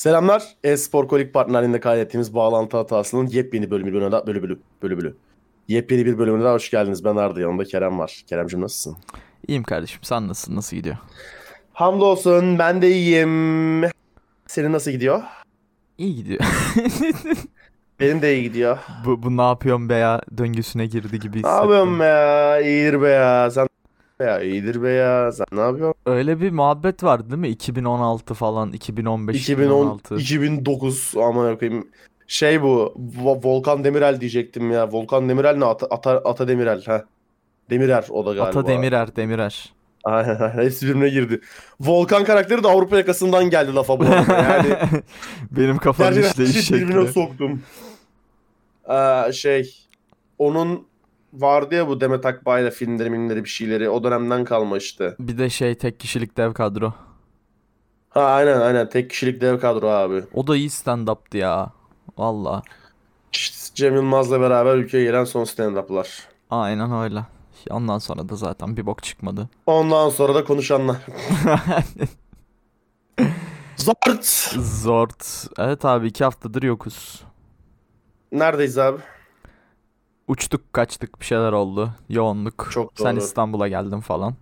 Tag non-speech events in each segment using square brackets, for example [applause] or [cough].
Selamlar. E-Spor Kolik partnerliğinde kaydettiğimiz bağlantı hatasının yepyeni bölümü bölümü bölü bölü bölü bölü. Yepyeni bir bölümüne daha hoş geldiniz. Ben Arda yanımda Kerem var. Keremcim nasılsın? İyiyim kardeşim. Sen nasılsın? Nasıl gidiyor? Hamdolsun ben de iyiyim. Senin nasıl gidiyor? İyi gidiyor. [laughs] Benim de iyi gidiyor. bu, bu ne yapıyorsun be ya döngüsüne girdi gibi Ne hissettim. yapıyorsun be ya? İyidir be ya. Sen be ya iyidir be ya. Sen ne yapıyorsun? Öyle bir muhabbet vardı değil mi? 2016 falan, 2015, 2010 2016. 2009 aman koyayım. Şey bu Vo- Volkan Demirel diyecektim ya. Volkan Demirel ne? Ata, Ata, Ata Demirel ha. Demirer o da galiba. Ata Demirer, Demirer. Aynen hepsi birbirine girdi. Volkan karakteri de Avrupa yakasından geldi lafa bu arada. [laughs] Yani Benim kafam işleyiş shit [laughs] birbirine şekli. soktum. Ee, şey onun vardı ya bu Demet Akbay'la filmleri minleri bir şeyleri o dönemden kalma işte. Bir de şey tek kişilik dev kadro. Ha aynen aynen tek kişilik dev kadro abi. O da iyi stand-up'tı ya. Valla. İşte Cem Yılmaz'la beraber ülkeye gelen son stand-up'lar. Aynen öyle. Ondan sonra da zaten bir bok çıkmadı. Ondan sonra da konuşanlar. [laughs] Zart! Zort. Evet abi iki haftadır yokuz. Neredeyiz abi? Uçtuk kaçtık bir şeyler oldu. Yoğunluk. Çok Sen doğru. İstanbul'a geldin falan.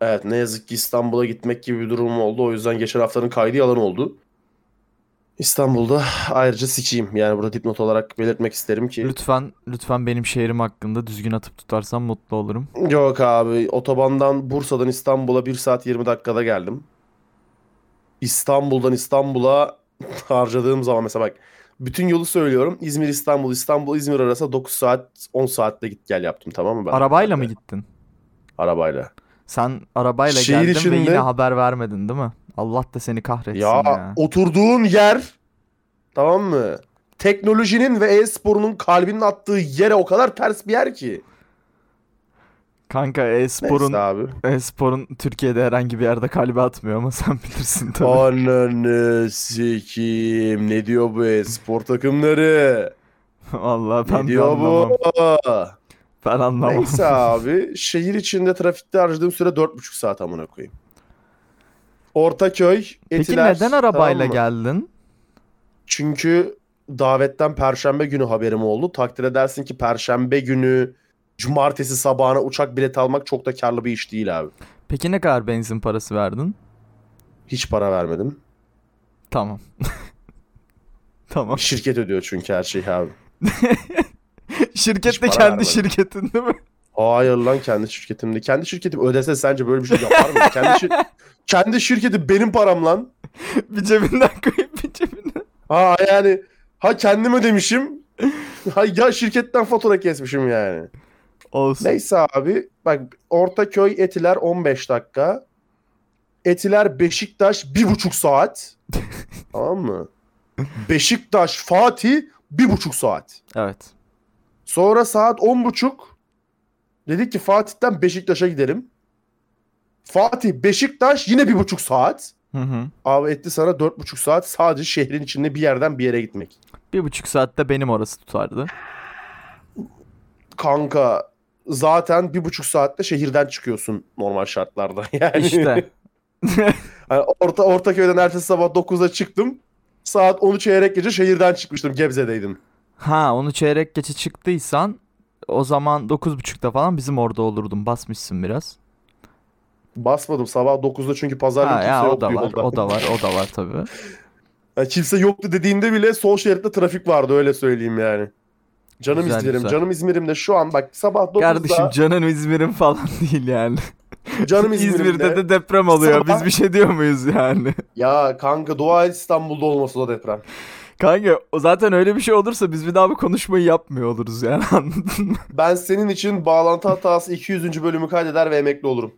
Evet ne yazık ki İstanbul'a gitmek gibi bir durum oldu. O yüzden geçen haftanın kaydı yalan oldu. İstanbul'da ayrıca sikiyim. Yani burada dipnot olarak belirtmek isterim ki. Lütfen lütfen benim şehrim hakkında düzgün atıp tutarsan mutlu olurum. Yok abi otobandan Bursa'dan İstanbul'a 1 saat 20 dakikada geldim. İstanbul'dan İstanbul'a harcadığım zaman mesela bak bütün yolu söylüyorum. İzmir İstanbul İstanbul İzmir arasında 9 saat 10 saatte git gel yaptım tamam mı ben? Arabayla mı gittin? Arabayla. Sen arabayla Şehir geldin ve içinde- yine haber vermedin değil mi? Allah da seni kahretsin ya. Ya oturduğun yer tamam mı? Teknolojinin ve e-sporunun kalbinin attığı yere o kadar ters bir yer ki. Kanka e-sporun abi. e-sporun Türkiye'de herhangi bir yerde kalbe atmıyor ama [laughs] sen bilirsin tabii. Ananı sikeyim. Ne diyor bu e-spor takımları? Vallahi ben Ne diyor anlamam. bu? Ben anlamam. Neyse [laughs] abi. Şehir içinde trafikte harcadığım süre 4,5 saat amına koyayım. Ortaköy, Peki Etiler. neden arabayla tamam mı? geldin? Çünkü davetten perşembe günü haberim oldu. Takdir edersin ki perşembe günü cumartesi sabahına uçak bileti almak çok da karlı bir iş değil abi. Peki ne kadar benzin parası verdin? Hiç para vermedim. Tamam. [laughs] tamam. Şirket ödüyor çünkü her şeyi abi. [laughs] Şirket de Hiç para kendi vermedim. şirketin değil mi? Hayır lan kendi şirketimde. Kendi şirketim ödese sence böyle bir şey yapar mı? [laughs] kendi, şir- kendi şirketi benim param lan. bir cebinden koyup bir cebinden. Ha yani ha kendim ödemişim. Ha ya şirketten fatura kesmişim yani. Olsun. Neyse abi bak Ortaköy Etiler 15 dakika. Etiler Beşiktaş 1,5 saat. [laughs] tamam mı? Beşiktaş Fatih 1,5 saat. Evet. Sonra saat 10.30 dedik ki Fatih'ten Beşiktaş'a gidelim. Fatih Beşiktaş yine 1,5 saat. Hı hı. Abi etti sana 4,5 saat sadece şehrin içinde bir yerden bir yere gitmek. Bir buçuk saatte benim orası tutardı. Kanka zaten bir buçuk saatte şehirden çıkıyorsun normal şartlarda. [laughs] Yani İşte. [laughs] Hani orta Ortaköy'den ertesi sabah 9'da çıktım. Saat 13 çeyrek gece şehirden çıkmıştım. Gebze'deydim. ha onu çeyrek geçe çıktıysan o zaman 9.30'da falan bizim orada olurdun. Basmışsın biraz. Basmadım sabah 9'da çünkü pazarlık kimse ya o yoktu da var. yolda. O da var. O da var tabii. [laughs] Yani kimse yoktu dediğinde bile sol şeritte trafik vardı öyle söyleyeyim yani. Canım Güzel, İzmir'im, güzel. canım İzmir'imde şu an bak sabah 9'da Kardeşim canın İzmir'in falan [laughs] değil yani. canım [laughs] İzmir'imde. İzmir'de de deprem oluyor. Sabah- Biz bir şey diyor muyuz yani? [laughs] Ya kanka dua et İstanbul'da olması o deprem. Kanka o zaten öyle bir şey olursa biz bir daha bu konuşmayı yapmıyor oluruz yani anladın mı? Ben senin için bağlantı hatası 200. bölümü kaydeder ve emekli olurum.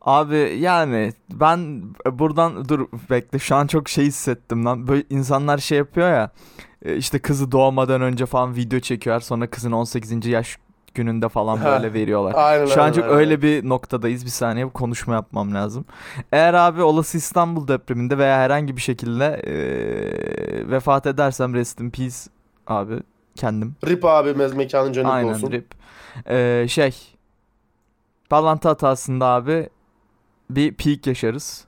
Abi yani ben buradan dur bekle şu an çok şey hissettim lan. Böyle insanlar şey yapıyor ya işte kızı doğmadan önce falan video çekiyor sonra kızın 18. yaş gününde falan Ha, böyle veriyorlar. Aynen Şu an aynen, çok aynen. öyle bir noktadayız. Bir saniye bir konuşma yapmam lazım. Eğer abi olası İstanbul depreminde veya herhangi bir şekilde eee, vefat edersem rest in peace abi kendim. Rip abi mez mekanın cennet Aynen olsun. rip. Eee, şey bağlantı hatasında abi bir peak yaşarız.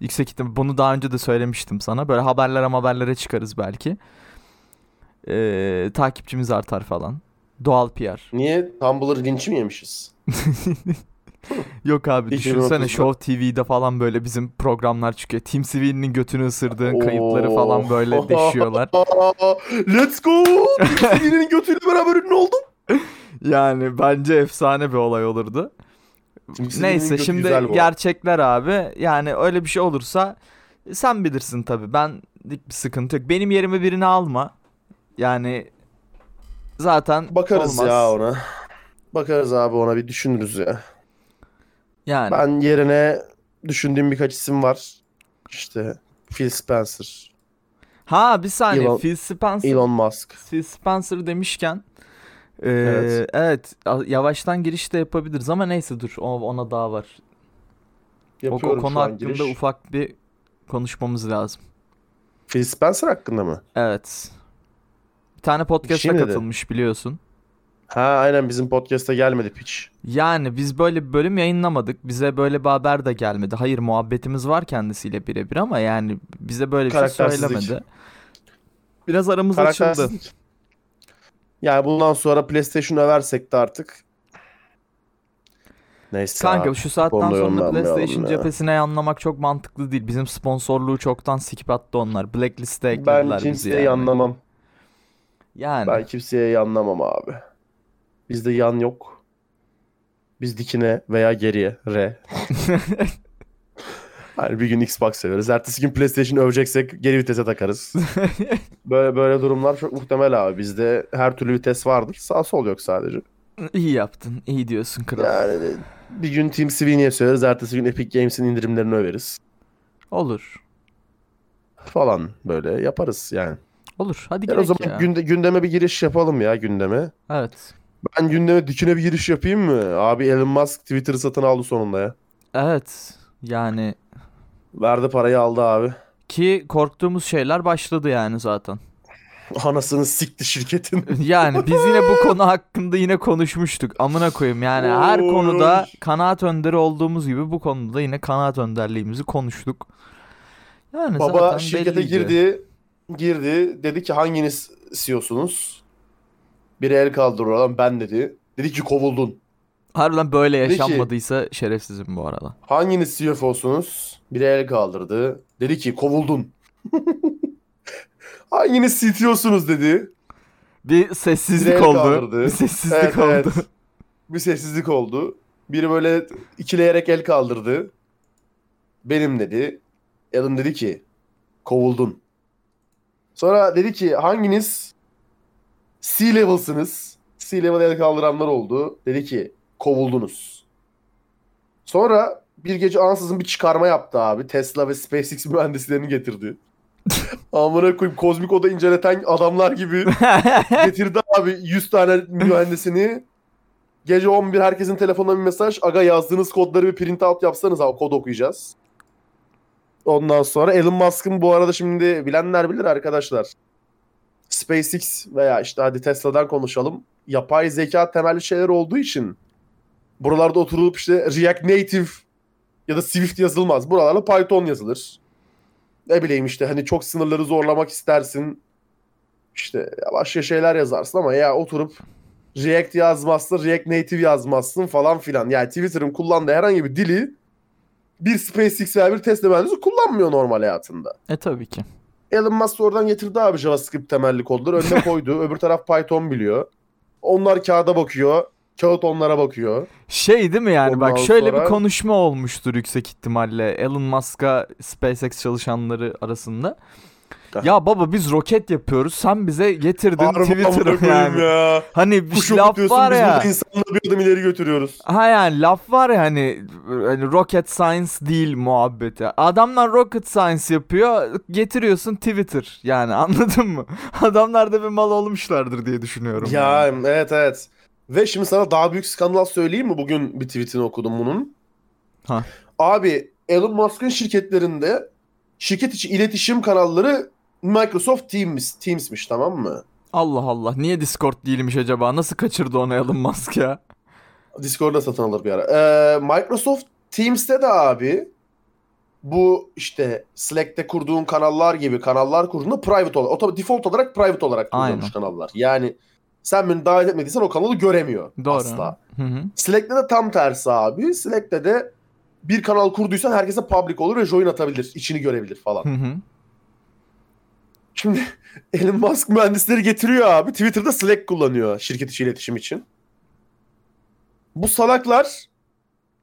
Yüksek ihtimal bunu daha önce de söylemiştim sana. Böyle haberlere haberlere çıkarız belki. Ee, takipçimiz artar falan. Doğal PR. Niye Tumblr linç mi yemişiz? [laughs] Yok abi düşünsene 2030'da. Show TV'de falan böyle bizim programlar çıkıyor. Tim Sweeney'nin götünü ısırdığın kayıtları falan böyle [laughs] deşiyorlar. Let's go! Senin götüyle beraber ünlü oldum. [laughs] Yani bence efsane bir olay olurdu. Neyse şimdi gerçekler abi. Yani öyle bir şey olursa sen bilirsin tabii. Ben bir sıkıntı yok. Benim yerime birini alma. Yani zaten Bakarız olmaz. ya ona. Bakarız abi ona bir düşünürüz ya. Yani Ben yerine düşündüğüm birkaç isim var. İşte Phil Spencer, ha bir saniye Elon- Phil Spencer Elon Musk. Phil Spencer demişken e, Evet. evet. yavaştan giriş de yapabiliriz ama neyse dur o- ona daha var. O, o Yapıyorum konu hakkında giriş. ufak bir konuşmamız lazım. Phil Spencer hakkında mı? Evet. Bir tane podcast'a şey mi dedi? katılmış biliyorsun. Ha aynen bizim podcast'a gelmedi piç. Yani biz böyle bir bölüm yayınlamadık. Bize böyle bir haber de gelmedi. Hayır muhabbetimiz var kendisiyle birebir ama yani bize böyle bir şey söylemedi. Biraz aramız açıldı. Yani bundan sonra PlayStation översek de artık. Neyse Kanka abi. şu saatten sonra PlayStation ya. cephesine yanlamak çok mantıklı değil. Bizim sponsorluğu çoktan sikip attı onlar. Blacklist'e Ben eklediler bizi kimseye yani. yanlamam. Yani Ben kimseye yanlamam abi. Bizde yan yok. Biz dikine veya geriye. R. [laughs] Hani bir gün Xbox severiz. Ertesi gün PlayStation öveceksek geri vitese takarız. [laughs] Böyle böyle durumlar çok muhtemel abi. Bizde her türlü vites vardır. Sağ sol yok sadece. iyi yaptın. iyi diyorsun kral. Yani bir gün Team Sweeney'e söyleriz. Ertesi gün Epic Games'in indirimlerini överiz. Olur. Falan böyle yaparız yani. Olur. Hadi Yani o zaman ya. günde, gündeme bir giriş yapalım ya gündeme. Evet. Ben gündeme dikine bir giriş yapayım mı? Abi Elon Musk Twitter'ı satın aldı sonunda ya. Evet. Yani Verdi parayı aldı abi. ki korktuğumuz şeyler başladı yani zaten. [laughs] Anasını sikti şirketin. [laughs] Yani biz yine bu konu hakkında yine konuşmuştuk. Amına koyayım yani her Oy. konuda kanaat önderi olduğumuz gibi bu konuda yine kanaat önderliğimizi konuştuk. Yani Baba zaten şirkete belliydi. girdi. Girdi. Dedi ki hanginiz CEO'sunuz? Biri el kaldırır lan ben dedi. Dedi ki kovuldun. Harbiden böyle Dedi ki- yaşanmadıysa şerefsizim bu arada. Hanginiz CFO'sunuz? Biri el kaldırdı. Dedi ki kovuldun. [laughs] hanginiz CTO'sunuz dedi. Bir sessizlik Direğe oldu. kaldırdı. Bir sessizlik Evet, oldu. evet. [laughs] Bir sessizlik oldu. Biri böyle ikileyerek el kaldırdı. Benim dedi. Alan dedi ki kovuldun. Sonra dedi ki hanginiz C-level'sınız? C-level el kaldıranlar oldu. Dedi ki kovuldunuz. Sonra bir gece ansızın bir çıkarma yaptı abi. Tesla ve SpaceX mühendislerini getirdi. [laughs] Amına koyayım kozmik oda inceleten adamlar gibi [laughs] getirdi abi 100 tane mühendisini. Gece 11 herkesin telefonuna bir mesaj. Aga yazdığınız kodları bir print out yapsanız abi kod okuyacağız. Ondan sonra Elon Musk'ın bu arada şimdi bilenler bilir arkadaşlar. SpaceX veya işte hadi Tesla'dan konuşalım. Yapay zeka temelli şeyler olduğu için buralarda oturup işte React Native ya da Swift yazılmaz. Buralarda Python yazılır. Ne bileyim işte hani çok sınırları zorlamak istersin. İşte başka şeyler yazarsın ama ya oturup React yazmazsın, React Native yazmazsın falan filan. Yani Twitter'ın kullandığı herhangi bir dili bir SpaceX veya bir Tesla mühendisi kullanmıyor normal hayatında. e tabii ki. Elon Musk oradan getirdi abi JavaScript temelli kodları önüne [laughs] koydu. Öbür taraf Python biliyor. Onlar kağıda bakıyor. Kağıt onlara bakıyor. Şey değil mi yani bak Ondan şöyle sonra- bir konuşma olmuştur yüksek ihtimalle Elon Musk'a SpaceX çalışanları arasında. Ya baba biz roket yapıyoruz sen bize getirdin amına Twitter'ı yani. ya. Hani bir Kuş laf var biz ya. burada insanları bir adım ileri götürüyoruz. Ha yani laf var ya hani, hani rocket science değil muhabbeti. Adamlar rocket science yapıyor getiriyorsun Twitter yani [laughs] anladın mı? Adamlar da bir mal olmuşlardır diye düşünüyorum. Ya yani. evet evet. Ve şimdi sana daha büyük skandal söyleyeyim mi? Bugün bir tweetini okudum bunun. Ha. Abi Elon Musk'ın şirketlerinde şirket içi iletişim kanalları Microsoft Teams, Teams'miş tamam mı? Allah Allah niye Discord değilmiş acaba? Nasıl kaçırdı onu Elon Musk ya? Discord'da satın alır bir ara. Ee, Microsoft Teams'te de abi bu işte Slack'te kurduğun kanallar gibi kanallar kurduğunda private olarak, otomatik default olarak private olarak kurulmuş kanallar. Yani sen beni davet etmediysen o kanalı göremiyor Doğru. asla. Hı hı. Slack'te de tam tersi abi. Slack'te de bir kanal kurduysan herkese public olur ve join atabilir, içini görebilir falan. Hı hı. Şimdi [laughs] Elon Musk mühendisleri getiriyor abi. Twitter'da Slack kullanıyor şirket içi iletişim için. Bu salaklar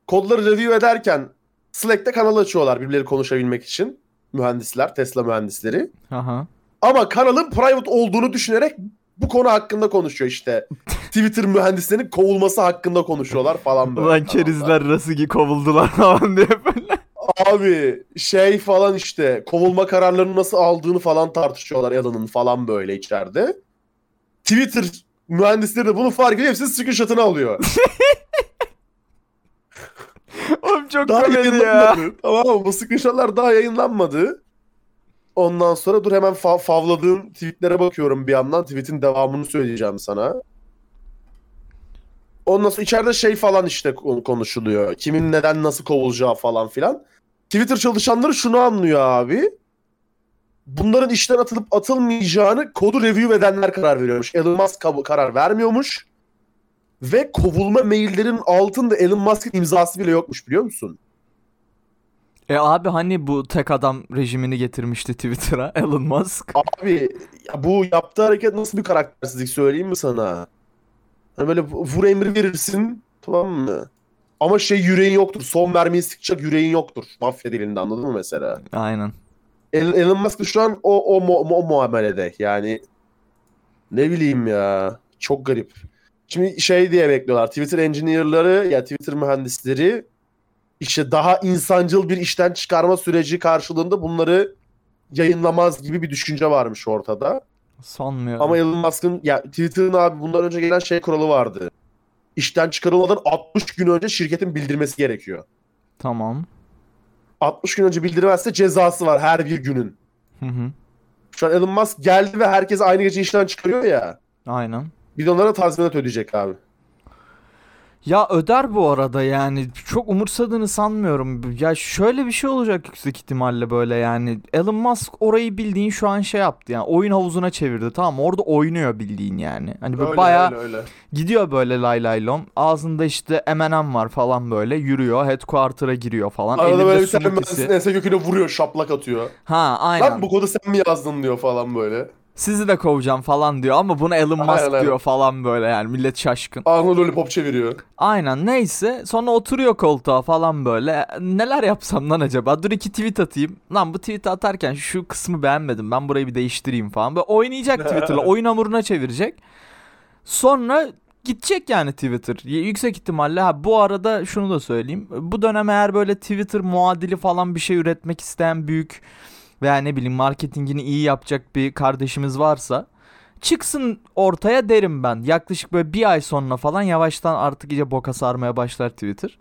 kodları review ederken Slack'te kanal açıyorlar birbirleri konuşabilmek için. Mühendisler, Tesla mühendisleri. Aha. Ama kanalın private olduğunu düşünerek bu konu hakkında konuşuyor işte. [laughs] Twitter mühendislerinin kovulması hakkında konuşuyorlar falan böyle. Ulan kerizler Rasugi kovuldular falan diye böyle. Abi şey falan işte kovulma kararlarını nasıl aldığını falan tartışıyorlar Elon'un falan böyle içeride. Twitter mühendisleri de bunu fark ediyor. Hepsinin screenshot'ını alıyor. [laughs] Oğlum çok Daha komedi ya. Tamam mı? Bu screenshot'lar daha yayınlanmadı. Ondan sonra dur hemen fa- favladığım tweetlere bakıyorum bir yandan. Tweet'in devamını söyleyeceğim sana. Ondan sonra içeride şey falan işte kon- konuşuluyor. Kimin neden nasıl kovulacağı falan filan. Twitter çalışanları şunu anlıyor abi. Bunların işten atılıp atılmayacağını kodu review edenler karar veriyormuş. Elon Musk karar vermiyormuş. Ve kovulma maillerin altında Elon Musk'ın imzası bile yokmuş biliyor musun? E abi hani bu tek adam rejimini getirmişti Twitter'a [laughs] Elon Musk. Abi ya bu yaptığı hareket nasıl bir karaktersizlik söyleyeyim mi sana? Hani böyle vur emri verirsin tamam mı? Ama şey yüreğin yoktur. Son mermiyi sıkacak yüreğin yoktur. Mafya dilinde anladın mı mesela? Aynen. El- Elon Musk şu an o, o, mu- o muamelede. Yani ne bileyim ya. Çok garip. Şimdi şey diye bekliyorlar. Twitter engineer'ları ya Twitter mühendisleri işte daha insancıl bir işten çıkarma süreci karşılığında bunları yayınlamaz gibi bir düşünce varmış ortada. Sanmıyorum. Ama Elon Musk'ın ya Twitter'ın abi bundan önce gelen şey kuralı vardı. İşten çıkarılmadan 60 gün önce şirketin bildirmesi gerekiyor. Tamam. 60 gün önce bildirmezse cezası var her bir günün. Hı hı. Şu an Elon Musk geldi ve herkes aynı gece işten çıkarıyor ya. Aynen. Bir de onlara tazminat ödeyecek abi. Ya öder bu arada yani çok umursadığını sanmıyorum. Ya şöyle bir şey olacak yüksek ihtimalle böyle yani. Elon Musk orayı bildiğin şu an şey yaptı yani oyun havuzuna çevirdi tamam? Orada oynuyor bildiğin yani. Hani böyle Öyle, bayağı öyle, öyle. gidiyor böyle lay lay lom. Ağzında işte M&M var falan böyle yürüyor headquarter'a giriyor falan. Arada Elinde böyle bir tane mühendisin ense köküne vuruyor, şaplak atıyor. Ha aynen. Lan bu kodu sen mi yazdın diyor falan böyle. Sizi de kovacağım falan diyor ama bunu Elon Musk Aynen, diyor falan böyle yani millet şaşkın. Ağzına lollipop çeviriyor. Aynen neyse. Sonra oturuyor koltuğa falan böyle. Neler yapsam lan acaba? Dur iki tweet atayım. Lan bu tweet atarken şu kısmı beğenmedim. Ben burayı bir değiştireyim falan. Böyle oynayacak Twitter'la. [laughs] Oyun hamuruna çevirecek. Sonra gidecek yani Twitter. Yüksek ihtimalle. Ha bu arada şunu da söyleyeyim. Bu dönem eğer böyle Twitter muadili falan bir şey üretmek isteyen büyük veya ne bileyim marketingini iyi yapacak bir kardeşimiz varsa çıksın ortaya derim ben. Yaklaşık böyle bir ay sonra falan yavaştan artık iyice boka sarmaya başlar Twitter.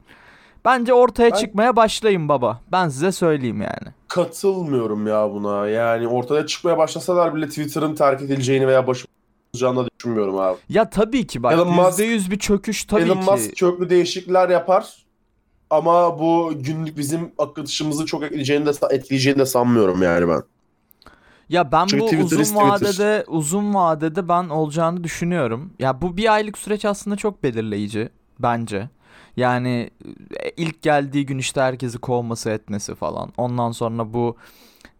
Bence ortaya Ben- çıkmaya başlayın baba. Ben size söyleyeyim yani. Katılmıyorum ya buna. Yani ortaya çıkmaya başlasalar bile Twitter'ın terk edileceğini veya başlayacağını da düşünmüyorum abi. Ya tabii ki bak Elon Musk- %100 bir çöküş tabii Elon ki. Musk köklü değişiklikler yapar. Ama bu günlük bizim akışımızı çok etkileyeceğini de, etkileyeceğini de sanmıyorum yani ben. Ya ben Çünkü bu Twitter uzun Twitter. vadede uzun vadede ben olacağını düşünüyorum. Ya bu bir aylık süreç aslında çok belirleyici bence. Yani e, ilk geldiği gün işte herkesi kovması etmesi falan. Ondan sonra bu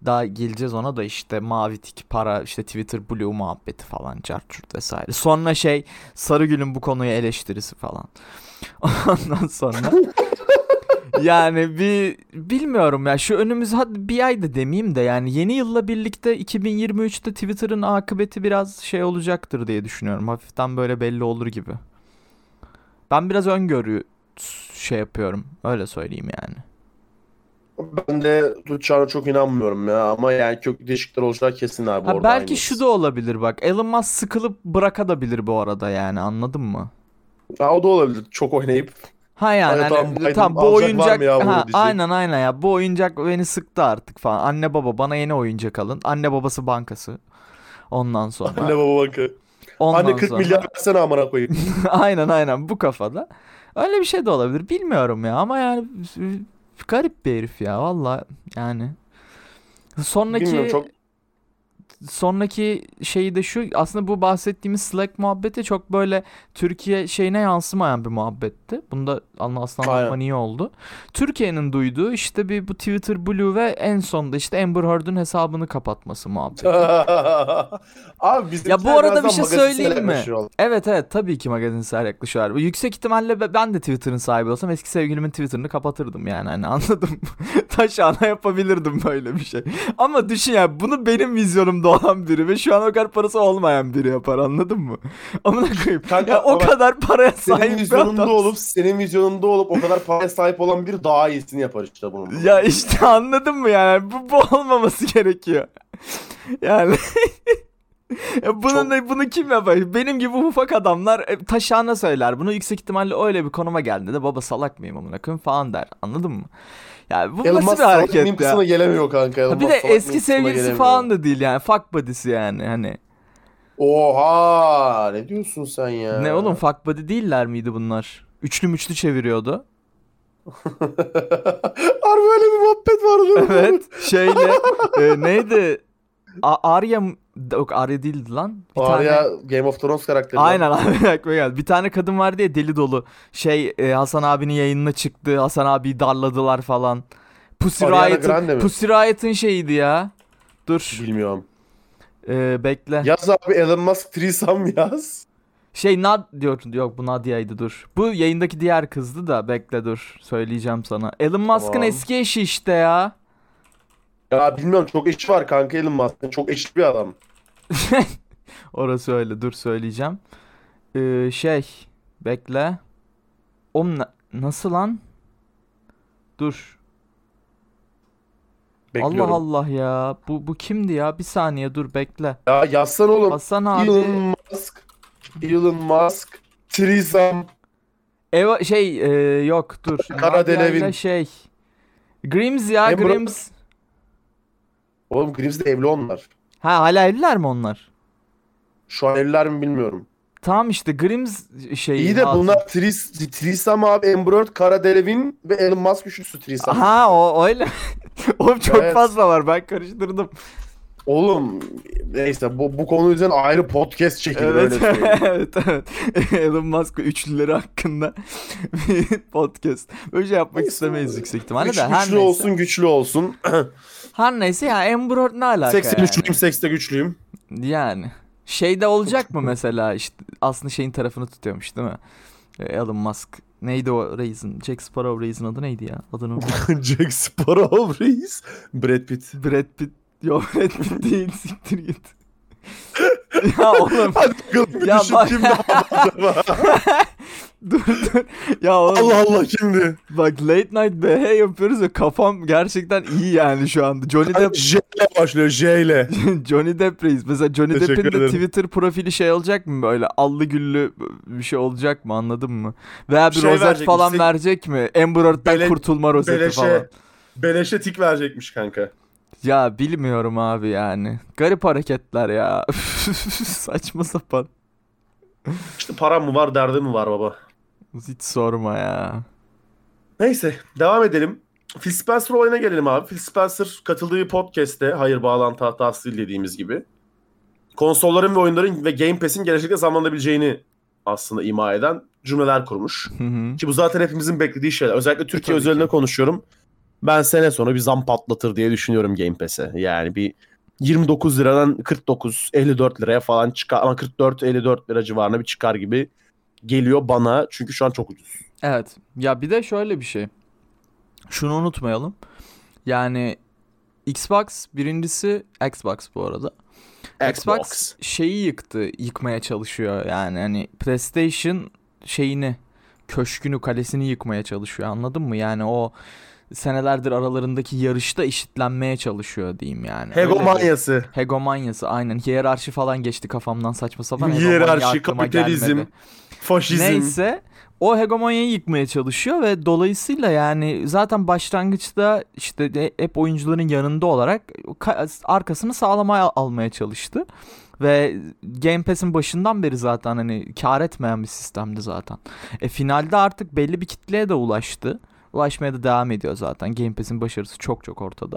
daha geleceğiz ona da işte mavi tik para işte Twitter Blue muhabbeti falan carçurt vesaire. Sonra şey Sarıgül'ün bu konuyu eleştirisi falan. [laughs] Ondan sonra yani bir bilmiyorum ya şu önümüz hadi bir ay da demeyeyim de yani yeni yılla birlikte 2023'te Twitter'ın akıbeti biraz şey olacaktır diye düşünüyorum. Hafiften böyle belli olur gibi. Ben biraz öngörü şey yapıyorum. Öyle söyleyeyim yani. Ben de tutacağına çok inanmıyorum ya. Ama yani köklü değişiklikler olacağı kesin abi Ha orada. belki aynıyız. şu da olabilir bak. Elon Musk sıkılıp bırakabilir bu arada yani anladın mı? Ha, o da olabilir. Çok oynayıp. Ha yani hani, tamam, Biden tamam bu alacak var oyuncak ha, aynen aynen ya bu oyuncak beni sıktı artık falan. Anne baba bana yeni oyuncak alın. Anne babası bankası. Ondan sonra. Anne baba bakı. ondan Anne 40 sonra- milyar versene amına koyayım. [laughs] aynen aynen bu kafada. Öyle bir şey de olabilir. Bilmiyorum ya ama yani garip bir herif ya valla yani. Sonraki Bilmiyorum çok sonraki şeyi de şu aslında bu bahsettiğimiz Slack muhabbeti çok böyle Türkiye şeyine yansımayan bir muhabbetti. Bunda anlatman iyi oldu. Türkiye'nin duyduğu işte bir bu Twitter Blue ve en sonunda işte Amber Heard'ın hesabını kapatması muhabbeti. [laughs] Abi bizim Ya bu arada bir şey söyleyeyim mi? Evet evet tabii ki magazinsel yaklaşıyor. Bu Yüksek ihtimalle be- ben de Twitter'ın sahibi olsam eski sevgilimin Twitter'ını kapatırdım yani hani anladım. [laughs] Taşağına yapabilirdim böyle bir şey. Ama düşün ya bunu benim vizyonumda olan biri ve şu an o kadar parası olmayan biri yapar anladın mı? [laughs] Amına koyayım. Kanka, ya o kadar paraya Senin sahip bir vizyonunda adam. olup senin vizyonunda olup o kadar paraya sahip olan biri daha iyisini yapar işte bunun. Ya işte [laughs] anladın mı yani? Bu, bu olmaması gerekiyor. [laughs] Yani Ya bunun da- bunu kim yapar? Benim gibi ufak adamlar e, taşağına söyler. Bunu yüksek ihtimalle öyle bir konuma geldi de baba salak mıyım amına koyayım falan der. Anladın mı? Ya bu Elon nasıl bir hareket ya? gelemiyor kanka. Elon bir de eski sevgilisi gelemiyor. falan da değil yani. Fuck buddy'si yani hani. Oha ne diyorsun sen ya? Ne oğlum fuck buddy değiller miydi bunlar? Üçlü müçlü çeviriyordu. [laughs] Harbi öyle bir muhabbet vardı. Evet. Şeyle e, neydi? [laughs] A- Arya yok Arya değildi lan. Bir tane Arya Game of Thrones karakteri. Aynen [laughs] abi aklıma geldi. Bir tane kadın vardı ya deli dolu. Şey e, Hasan abinin yayınına çıktı. Hasan abiyi darladılar falan. Pussy Riot'ın? Pussy Riot'ın şeyiydi ya. Dur. Bilmiyorum. e, bekle. Yaz abi Elon Musk threesome yaz. Şey Nad diyor. Yok bu Nadia'ydı dur. Bu yayındaki diğer kızdı da bekle dur. Söyleyeceğim sana. Elon Musk'ın Tamam. eski eşi işte ya. Ya bilmiyorum çok eşi var kanka Elon Musk'ın. Çok eşit bir adam. [laughs] Orası öyle. Dur söyleyeceğim. Ee, şey bekle. Oğlum na- nasıl lan? Dur. Bekliyorum. Allah Allah ya. Bu bu kimdi ya? Bir saniye dur bekle. Ya yazsan oğlum. Hasan abi. Elon Musk. Elon Musk. Threesome. Eva şey e, yok dur. Kara Nadia ile Delevin. şey. Grims ya Emre- Grims. Oğlum Grims'le evli onlar. Ha hala evliler mi onlar? Şu an evliler mi bilmiyorum. Tamam işte Grims şey. İyi de hatun. bunlar tris, Threesome abi Amber Kara Delevingne ve Elon Musk üçlüsü Threesome. Ha o öyle. [laughs] Oğlum çok Evet. fazla var ben karıştırdım. Oğlum neyse bu, bu konu üzerine ayrı podcast çekilir öyle Evet, söyleyeyim. [laughs] evet, evet. [laughs] Elon Musk üçlüleri hakkında bir podcast. Böyle şey yapmak Neyse. istemeyiz yüksek ihtimalle Güç- de. Her güçlü neyse. olsun güçlü olsun. [clears throat] Her neyse ya Amber Heard ne alaka Sekste yani? güçlüyüm sekste güçlüyüm. Yani. Şeyde olacak mı [laughs] mesela işte aslında şeyin tarafını tutuyormuş değil mi? Ee, Elon Musk. Neydi o Reis'in? Jack Sparrow Reis'in adı neydi ya? Adını. Jack Sparrow reis. Brad Pitt. Brad Pitt. Brad [laughs] Pitt değil siktir git. [laughs] ya oğlum Hadi bir Ya düşün bak- kimdi acaba? [laughs] dur dur. Ya oğlum Allah Allah kimdi? bak late night BH yapıyoruz ve kafam gerçekten iyi yani şu anda. Johnny Depp J ile başlıyor J ile. Johnny Depp reis. Mesela Johnny Teşekkür Depp'in de ederim. Twitter profili şey olacak mı böyle allı güllü bir şey olacak mı anladın mı? Veya bir Şey rozet verecek, falan istek- verecek mi? Amber Heard'den kurtulma rozeti falan. Beleşe, beleşe tik verecekmiş kanka. Ya bilmiyorum abi yani. Garip hareketler ya. [laughs] Saçma sapan. İşte param mı var derdim mi var baba. Hiç sorma ya. Neyse devam edelim. Phil Spencer olayına gelelim abi. Phil Spencer katıldığı podcast'te hayır bağlantı hatası değil dediğimiz gibi konsolların ve oyunların ve Game Pass'in gelecekte zamlanabileceğini aslında ima eden cümleler kurmuş. Hı hı. Ki bu zaten hepimizin beklediği şeyler. Özellikle Türkiye Tabii özelinde konuşuyorum. Ben sene sonu bir zam patlatır diye düşünüyorum Game Pass'e. Yani bir 29 liradan 49 54 liraya falan çıkar ama 44 54 lira civarına bir çıkar gibi geliyor bana çünkü şu an çok ucuz. Evet. Ya bir de şöyle bir şey. Şunu unutmayalım. Yani Xbox birincisi Xbox bu arada. Xbox şeyi yıktı, yıkmaya çalışıyor yani hani PlayStation şeyini, köşkünü, kalesini yıkmaya çalışıyor. Anladın mı? Yani o senelerdir aralarındaki yarışta eşitlenmeye çalışıyor diyeyim yani. Öyle bir- Hegemonyası. Hegemonyası aynen. Hiyerarşi falan geçti kafamdan saçma sapan. Hiyerarşi, kapitalizm, gelmedi. Faşizm. Neyse o hegemonyayı yıkmaya çalışıyor ve dolayısıyla yani zaten başlangıçta işte hep oyuncuların yanında olarak ka- arkasını sağlamaya almaya çalıştı. Ve Game Pass'in başından beri zaten hani kar etmeyen bir sistemdi zaten. E finalde artık belli bir kitleye de ulaştı. Ulaşmaya da devam ediyor zaten. Game Pass'in başarısı çok çok ortada.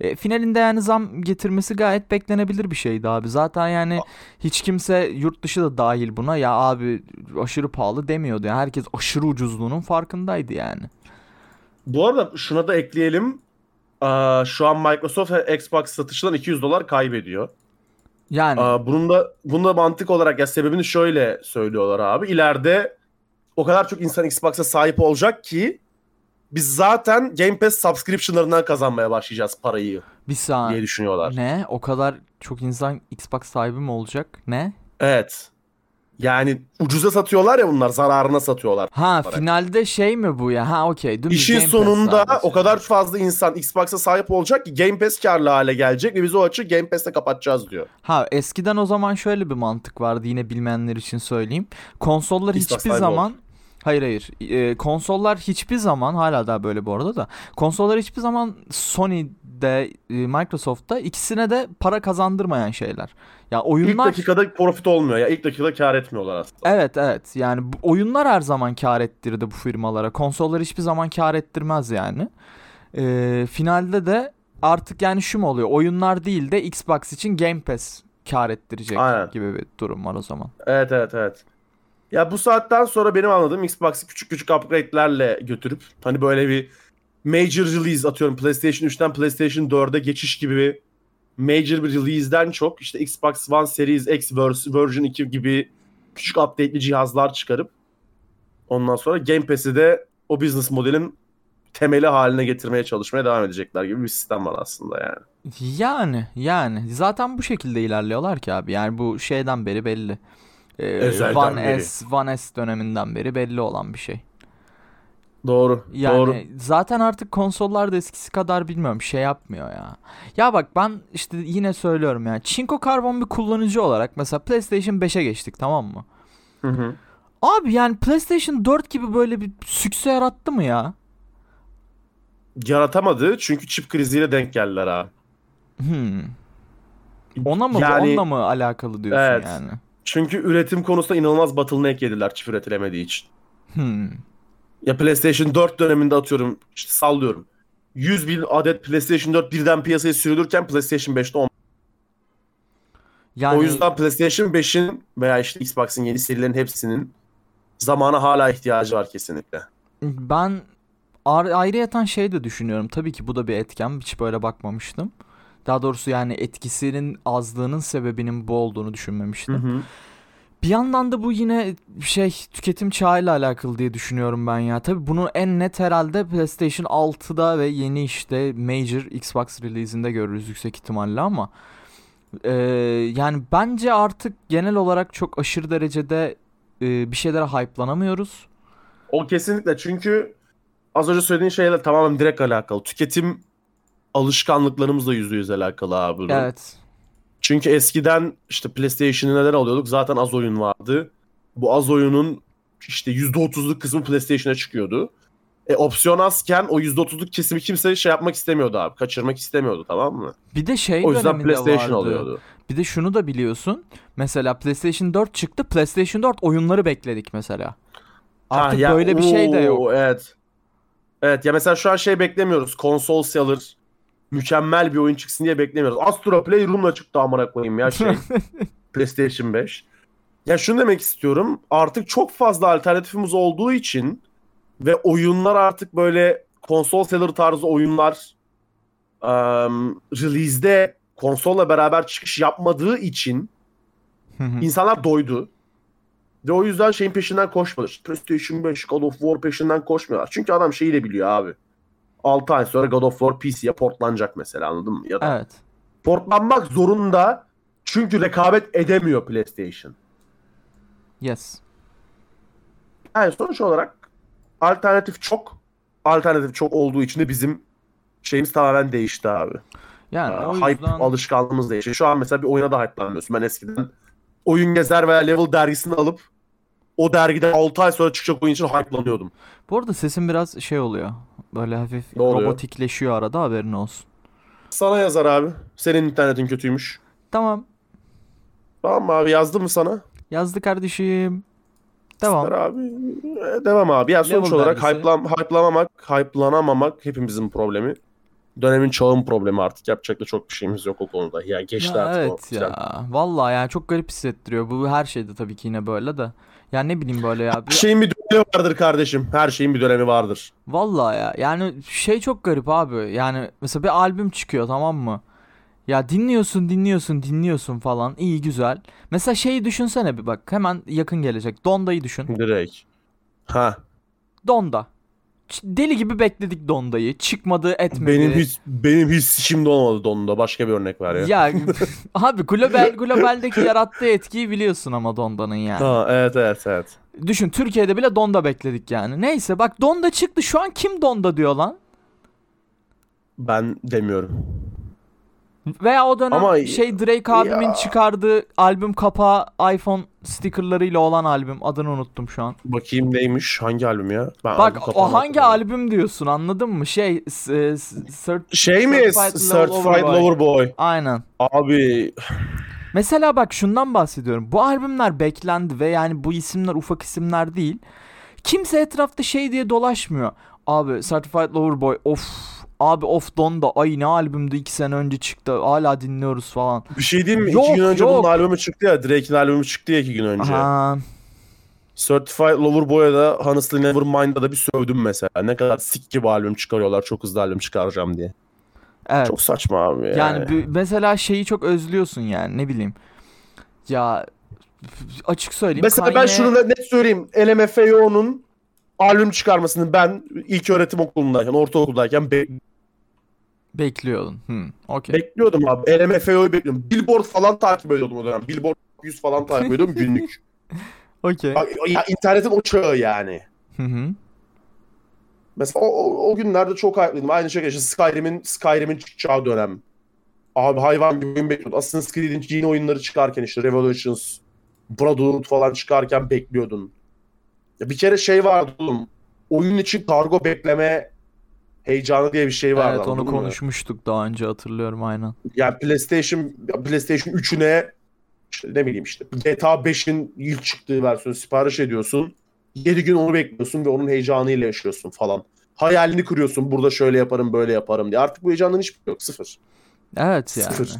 E, finalinde yani zam getirmesi gayet beklenebilir bir şeydi abi. Zaten yani hiç kimse yurt dışı da dahil buna ya abi aşırı pahalı demiyordu. Yani herkes aşırı ucuzluğunun farkındaydı yani. Bu arada şuna da ekleyelim. Aa, şu an Microsoft Xbox satışından 200 dolar kaybediyor. Yani Aa, bunun da bunun da mantık olarak ya sebebini şöyle söylüyorlar abi. İleride o kadar çok insan Xbox'a sahip olacak ki biz zaten Game Pass subscription'larından kazanmaya başlayacağız parayı bir saniye. diye düşünüyorlar. Ne? O kadar çok insan Xbox sahibi mi olacak? Ne? Evet. Yani ucuza satıyorlar ya bunlar zararına satıyorlar. Ha Olarak. finalde şey mi bu ya? Ha okey. İşin Game sonunda o kadar fazla insan Xbox'a sahip olacak ki Game Pass karlı hale gelecek ve biz o açığı Game Pass'te kapatacağız diyor. Ha eskiden o zaman şöyle bir mantık vardı yine bilmeyenler için söyleyeyim. Konsollar Xbox hiçbir zaman Hayır hayır. Ee, konsollar hiçbir zaman hala daha böyle bu arada da. Konsollar hiçbir zaman Sony'de, e, Microsoft'ta ikisine de para kazandırmayan şeyler. Ya İlk oyunlar dakikada profit olmuyor ya. ilk dakikada kar etmiyorlar aslında. Evet evet. Yani oyunlar her zaman kar ettirdi bu firmalara. Konsollar hiçbir zaman kar ettirmez yani. Ee, finalde de artık yani şu mu oluyor? Oyunlar değil de Xbox için Game Pass kar ettirecek Aynen. gibi bir durum var o zaman. Evet evet evet. Ya bu saatten sonra benim anladığım Xbox'ı küçük küçük upgrade'lerle götürüp hani böyle bir major release atıyorum PlayStation 3'ten PlayStation 4'e geçiş gibi bir major bir release'den çok işte Xbox One Series X vers- version 2 gibi küçük update'li cihazlar çıkarıp ondan sonra Game Pass'i de o business modelin temeli haline getirmeye çalışmaya devam edecekler gibi bir sistem var aslında yani. Yani yani zaten bu şekilde ilerliyorlar ki abi. Yani bu şeyden beri belli. Ee, Ezelden One beri. S, One S döneminden beri belli olan bir şey. Doğru. Yani Doğru. zaten artık konsollar da eskisi kadar bilmiyorum şey yapmıyor ya. Ya bak ben işte yine söylüyorum ya. Çinko karbon bir kullanıcı olarak mesela PlayStation 5'e geçtik tamam mı? Hı hı. Abi yani PlayStation 4 gibi böyle bir sükse yarattı mı ya? Yaratamadı çünkü çip kriziyle denk geldiler abi. Hmm. Ona mı Yani- onunla mı alakalı diyorsun Evet. yani? Çünkü üretim konusunda inanılmaz bottleneck yediler çip üretilemediği için. Hmm. Ya PlayStation 4 döneminde atıyorum işte sallıyorum. 100 bin adet PlayStation 4 birden piyasaya sürülürken PlayStation 5'te 10. Yani O yüzden PlayStation 5'in veya işte Xbox'ın yeni serilerin hepsinin zamana hala ihtiyacı var kesinlikle. ben ar- ayrıyeten şey de düşünüyorum. Tabii ki bu da bir etken. Hiç böyle bakmamıştım. Daha doğrusu yani etkisinin azlığının sebebinin bu olduğunu düşünmemiştim. Bir yandan da bu yine şey tüketim çağıyla alakalı diye düşünüyorum ben ya. Tabii bunu en net herhalde PlayStation 6'da ve yeni işte Major Xbox release'inde görürüz yüksek ihtimalle ama eee, yani bence artık genel olarak çok aşırı derecede eee, bir şeylere hype'lanamıyoruz. O kesinlikle çünkü az önce söylediğin şeyle tamamen direkt alakalı. Tüketim alışkanlıklarımızla yüzde yüz alakalı abi. bunun. Evet. Çünkü eskiden işte PlayStation'ı neden alıyorduk? Zaten az oyun vardı. Bu az oyunun işte %30'luk kısmı PlayStation'a çıkıyordu. E opsiyon azken o %30'luk kesimi kimse şey yapmak istemiyordu abi. Kaçırmak istemiyordu tamam mı? Bir de şey O yüzden PlayStation vardı. alıyordu. Bir de şunu da biliyorsun. Mesela PlayStation 4 çıktı. PlayStation 4 oyunları bekledik mesela. Artık Ha, ya, böyle bir şey de yok. Evet. Evet ya mesela şu an şey beklemiyoruz. Konsol seller mükemmel bir oyun çıksın diye beklemiyoruz. Astro Playroom'la çıktı amına koyayım ya şey. [laughs] PlayStation 5. Ya şunu demek istiyorum. Artık çok fazla alternatifimiz olduğu için ve oyunlar artık böyle konsol seller tarzı oyunlar um, release'de konsolla beraber çıkış yapmadığı için insanlar doydu. Ve o yüzden şeyin peşinden koşmadı. PlayStation 5, God of War peşinden koşmuyorlar. Çünkü adam şeyi de biliyor abi. 6 ay sonra God of War PC'ye portlanacak mesela anladın mı? Ya da evet. portlanmak zorunda çünkü rekabet edemiyor PlayStation. Yes. Yani sonuç olarak alternatif çok. Alternatif çok olduğu için de bizim şeyimiz tamamen değişti abi. Yani Aa, o Hype yüzden alışkanlığımız değişti. Şu an mesela bir oyuna da hype'lanmıyorsun. Ben eskiden Oyun Gezer veya Level dergisini alıp o dergiden 6 ay sonra çıkacak oyun için hype'lanıyordum. bu arada sesin biraz şey oluyor. Böyle hafif Ne oluyor? robotikleşiyor arada haberin olsun. Sana yazar abi. Senin internetin kötüymüş. Tamam. Tamam abi yazdım mı sana? Yazdı kardeşim. Devam. İster abi. E, Devam abi. Yani sonuç Level olarak dergisi. hype'lan, hype'lamamak, hype'lanamamak hepimizin problemi. Dönemin çağın problemi artık. Yapacak da çok bir şeyimiz yok o konuda. Ya geçti Ya artık o. evet ya. Vallahi yani çok garip hissettiriyor. Bu her şeyde tabii ki yine böyle de. Ya ne bileyim böyle ya. Her şeyin bir dönemi vardır kardeşim. Her şeyin bir dönemi vardır. Vallahi ya. Yani şey çok garip abi. Yani mesela bir albüm çıkıyor tamam mı? Ya dinliyorsun, dinliyorsun, dinliyorsun falan. İyi güzel. Mesela şeyi düşünsene bir bak. Hemen yakın gelecek. Donda'yı düşün. Direkt. Ha. Donda. Deli gibi bekledik Donda'yı. Çıkmadı, etmedi. Benim hiç benim hiç şimdi olmadı donunda. Başka bir örnek ver ya. Ya [laughs] [laughs] abi global globaldeki yarattığı etkiyi biliyorsun ama Donda'nın yani. Ha evet evet evet. Düşün Türkiye'de bile Donda bekledik yani. Neyse bak Donda çıktı. Şu an kim Donda diyor lan? Ben demiyorum. Veya o dönem Ama- şey Drake abimin Ya. çıkardığı albüm kapağı iPhone stickerlarıyla olan albüm. Adını unuttum şu an. Bakayım neymiş? Hangi albüm ya? Ben albüm Bak kapağını o hangi hatırlamıyorum. albüm diyorsun anladın mı? Şey e, cert- Şey mi? Certified Certified Lover Boy. Lover Boy. Aynen. Abi Mesela bak şundan bahsediyorum. Bu albümler beklendi ve yani bu isimler ufak isimler değil. Kimse etrafta şey diye dolaşmıyor. Abi Certified Lover Boy of abi of Donda ay ne albümdü iki sene önce çıktı hala dinliyoruz falan. bir şey diyeyim mi? Yok, iki gün önce yok. bunun albümü çıktı ya. Drake'in albümü çıktı ya iki gün önce. Aha, Certified Lover Boy'a da Honestly Nevermind'a da bir sövdüm mesela. Ne kadar sik gibi albüm çıkarıyorlar. Çok hızlı albüm çıkaracağım diye. evet. Çok saçma abi yani. Yani mesela şeyi çok özlüyorsun yani ne bileyim. Ya açık söyleyeyim. Mesela ben Kanye- şunu net net söyleyeyim. LMFAO'nun albüm çıkarmasını ben ilk öğretim okulundayken, ortaokuldayken be- bekliyordun. Hmm, okey. bekliyordum abi. LMFAO'yu bekliyordum. Billboard falan takip ediyordum o dönem. Billboard 100 falan takip ediyordum [laughs] günlük. Okey. ya, internetin o çağı yani. Hı hı. Mesela o, o, o günlerde çok haklıydım. Aynı şekilde işte Skyrim'in Skyrim'in çıkacağı dönem. Abi hayvan gibi oyun bekliyordum. Assassin's Creed'in yeni oyunları çıkarken işte Revolutions, Brotherhood falan çıkarken bekliyordun. Ya bir kere şey vardı oğlum. Oyun için kargo bekleme heyecanı diye bir şey vardı. Evet onu konuşmuştuk daha önce hatırlıyorum aynen. Yani PlayStation PlayStation 3'üne işte ne bileyim işte GTA 5'in ilk çıktığı versiyonu sipariş ediyorsun. 7 gün onu bekliyorsun ve onun heyecanıyla yaşıyorsun falan. Hayalini kuruyorsun. Burada şöyle yaparım, böyle yaparım diye. Artık bu heyecanın hiçbir yok. Sıfır. Evet yani. Sıfır.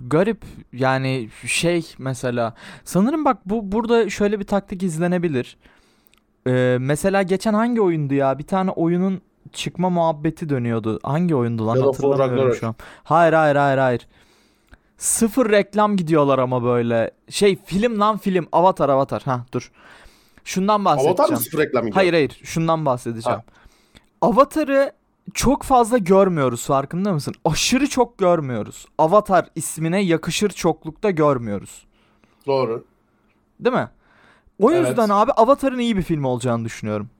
Garip yani şey mesela sanırım bak bu burada şöyle bir taktik izlenebilir. Ee, mesela geçen hangi oyundu ya? Bir tane oyunun çıkma muhabbeti dönüyordu. Hangi oyundu lan hatırlamıyorum şu an. Hayır hayır hayır hayır. Sıfır reklam gidiyorlar ama böyle. Şey film lan film. Avatar Avatar. Ha dur. Şundan bahsedeceğim. Avatar mı sıfır reklam gidiyor? Hayır hayır şundan bahsedeceğim. Avatar'ı çok fazla görmüyoruz farkında mısın? Aşırı çok görmüyoruz. Avatar ismine yakışır çoklukta görmüyoruz. Doğru. Değil mi? O Evet. yüzden abi Avatar'ın iyi bir film olacağını düşünüyorum.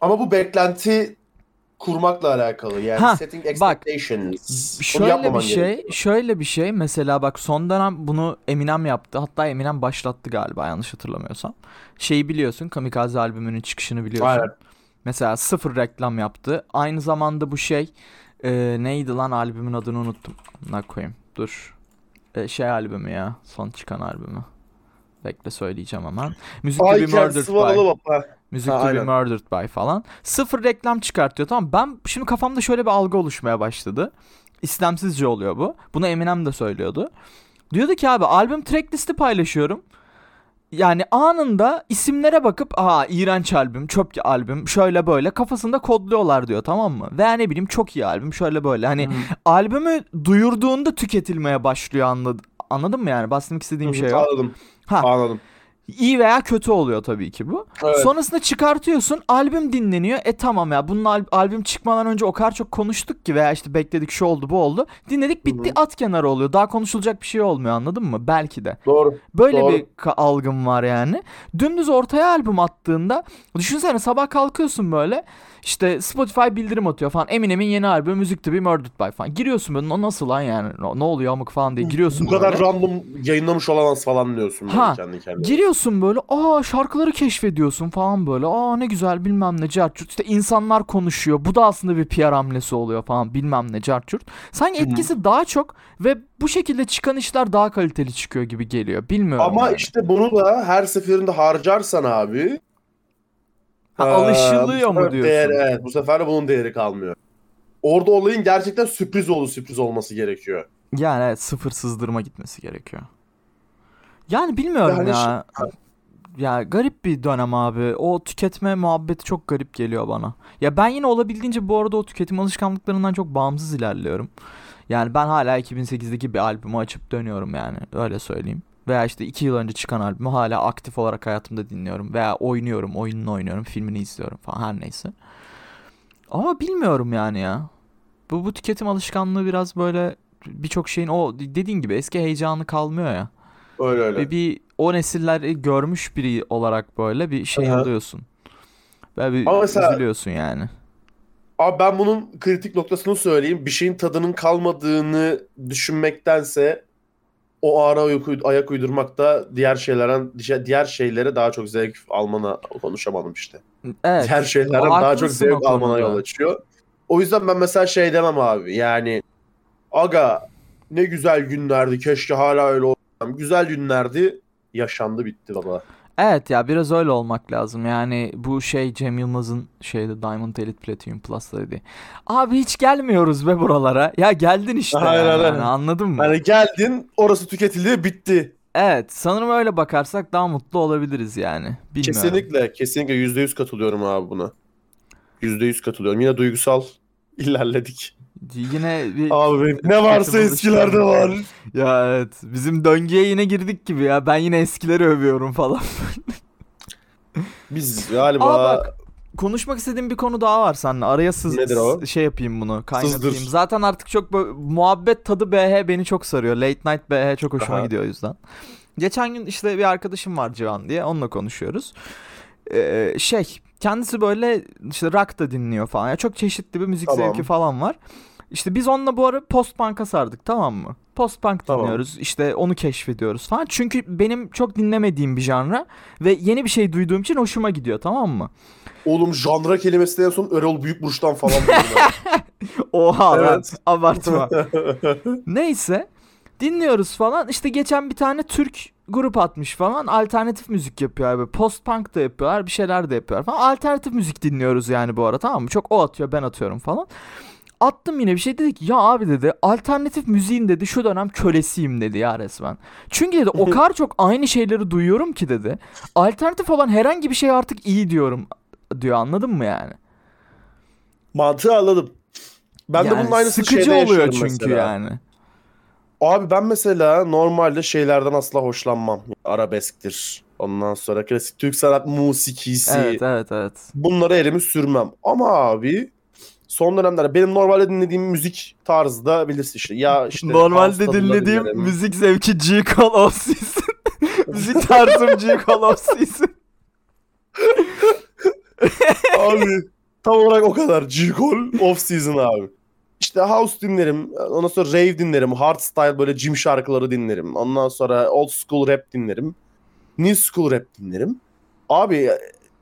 Ama bu beklenti kurmakla alakalı. Yani Ha, setting bak, expectations. Bunu Şöyle bir şey, gerekiyor. şöyle bir şey mesela bak son dönem bunu Eminem yaptı. Hatta Eminem başlattı galiba yanlış hatırlamıyorsam. Şeyi biliyorsun Kamikaze albümünün çıkışını biliyorsun. Aynen. Mesela sıfır reklam yaptı. Aynı zamanda bu şey e, neydi lan albümün adını unuttum. Ne koyayım. Dur. E, şey albümü ya. Son çıkan albümü. Bekle söyleyeceğim hemen. To I murdered swallow by. Up. Ha. Be aynen. murdered by falan. Sıfır reklam çıkartıyor tamam. Ben şimdi kafamda şöyle bir algı oluşmaya başladı. İstemsizce oluyor bu. Bunu Eminem de söylüyordu. Diyordu ki abi albüm tracklisti paylaşıyorum. Yani anında isimlere bakıp aa iğrenç albüm, çöp albüm, şöyle böyle kafasında kodluyorlar diyor tamam mı? Veya ne bileyim çok iyi albüm, şöyle böyle. Hani albümü duyurduğunda tüketilmeye başlıyor anladın. Anladın mı yani? Bahsetmek istediğim şey o. Anladım. Ha, Anladım. İyi veya kötü oluyor tabii ki bu. Evet. Sonrasında çıkartıyorsun albüm dinleniyor. E tamam ya bunun al- albüm çıkmadan önce o kadar çok konuştuk ki veya işte bekledik şu oldu bu oldu. Dinledik bitti at kenara oluyor. Daha konuşulacak bir şey olmuyor anladın mı? Belki de. Doğru. Böyle Doğru. bir algım var yani. Dümdüz ortaya albüm attığında düşünsene sabah kalkıyorsun böyle işte Spotify bildirim atıyor falan. Eminem'in yeni albümü Music to be Murdered by falan. Giriyorsun böyle "O nasıl lan yani ne oluyor amık falan diye giriyorsun Bu kadar böyle. random yayınlamış olamaz falan diyorsun. Ha, kendi kendine. Giriyorsun böyle. Aa şarkıları keşfediyorsun falan böyle. Aa ne güzel bilmem ne carçurt. İşte insanlar konuşuyor. Bu da aslında bir PR hamlesi oluyor falan bilmem ne carçurt. Sanki Hı hı. etkisi daha çok ve bu şekilde çıkan işler daha kaliteli çıkıyor gibi geliyor. Bilmiyorum Ama yani. işte bunu da her seferinde harcarsan abi Ha, alışılıyor mu diyorsun? değeri- evet bu sefer de bunun değeri kalmıyor. Orada olayın gerçekten sürpriz oldu sürpriz olması gerekiyor. Yani evet sıfır sızdırma gitmesi gerekiyor. Yani bilmiyorum Yani ya. Ya garip bir dönem abi. O tüketme muhabbeti çok garip geliyor bana. Ya ben yine olabildiğince bu arada o tüketim alışkanlıklarından çok bağımsız ilerliyorum. Yani ben hala 2008'deki bir albümü açıp dönüyorum yani öyle söyleyeyim. Veya işte 2 yıl önce çıkan albümü hala aktif olarak hayatımda dinliyorum. Veya oynuyorum, oyununu oynuyorum, filmini izliyorum falan her neyse. Ama bilmiyorum yani ya. Bu, bu tüketim alışkanlığı biraz böyle birçok şeyin o dediğin gibi eski heyecanı kalmıyor ya. Öyle öyle. Ve bir o nesilleri görmüş biri olarak böyle bir şey Aha. alıyorsun. Ve bir Ama mesela- üzülüyorsun yani. Abi ben bunun kritik noktasını söyleyeyim. Bir şeyin tadının kalmadığını düşünmektense o ara ayak- uydurmakta diğer şeylerden diğer şeylere daha çok zevk almana konuşamadım işte. Evet. Diğer şeylerden daha çok zevk almana yol açıyor. O yüzden ben mesela şey demem abi. Yani aga ne güzel günlerdi. Keşke hala öyle olsam. Güzel günlerdi. Yaşandı bitti baba. Evet ya biraz öyle olmak lazım. Yani bu şey Cem Yılmaz'ın şeyde Diamond Elite Platinum Plus'ta dedi. Abi hiç gelmiyoruz be buralara. Ya geldin işte Aynen, yani, aynen. anladın mı? Hani geldin orası tüketildi bitti. Evet sanırım öyle bakarsak daha mutlu olabiliriz yani. Bilmiyorum. Kesinlikle, kesinlikle yüzde yüz katılıyorum abi buna. Yüzde yüz katılıyorum. Yine duygusal ilerledik. Yine bir Abi ne varsa eskilerde var. [laughs] Ya evet bizim döngüye yine girdik gibi ya. Ben yine eskileri övüyorum falan. [laughs] Biz galiba Aa bak konuşmak istediğim bir konu daha var seninle. Araya sız Nedir o? şey yapayım bunu. Kaynatayım. Sızdır. Zaten artık çok böyle, muhabbet tadı BH beni çok sarıyor. Late Night BH çok hoşuma Aha. gidiyor o yüzden. Geçen gün işte bir arkadaşım var Cihan diye. Onunla konuşuyoruz. Ee, şey kendisi böyle işte rock da dinliyor falan. Ya çok çeşitli bir müzik Tamam. zevki falan var. İşte biz onunla bu ara post punk'a sardık tamam mı? Post punk Tamam. dinliyoruz. İşte onu keşfediyoruz falan. Çünkü benim çok dinlemediğim bir janra ve yeni bir şey duyduğum için hoşuma gidiyor tamam mı? oğlum janra kelimesi en son Erol Büyükburç'tan falan. [laughs] Oha lan Evet. abartma. [laughs] Neyse dinliyoruz falan. İşte geçen bir tane Türk grup atmış falan. Alternatif müzik yapıyor abi. Post punk da yapıyorlar. Bir şeyler de yapıyorlar falan. Alternatif müzik dinliyoruz yani bu ara tamam mı? Çok o atıyor ben atıyorum falan. Attım yine bir şey dedi ki ya abi dedi alternatif müziğin dedi şu dönem kölesiyim dedi ya resmen. Çünkü dedi o [laughs] kadar çok aynı şeyleri duyuyorum ki dedi. Alternatif olan herhangi bir şey artık iyi diyorum diyor anladın mı yani? Mantığı anladım. Ben de Yani bunun aynısını sıkıcı oluyor çünkü mesela. yani. Abi ben mesela normalde şeylerden asla hoşlanmam. Arabesktir. Ondan sonra klasik Türk sanat musikisi. Evet evet evet. Bunlara elimi sürmem. Ama abi son dönemlerde benim normalde dinlediğim müzik tarzı da bilirsin işte. Ya işte Normalde dinlediğim dinlerim. müzik zevki G. Cole off season. [laughs] müzik tarzım G. Cole off season. abi tam olarak o kadar. G-Call off season abi. İşte house dinlerim. Ondan sonra rave dinlerim. Hardstyle böyle gym şarkıları dinlerim. Ondan sonra old school rap dinlerim. New school rap dinlerim. Abi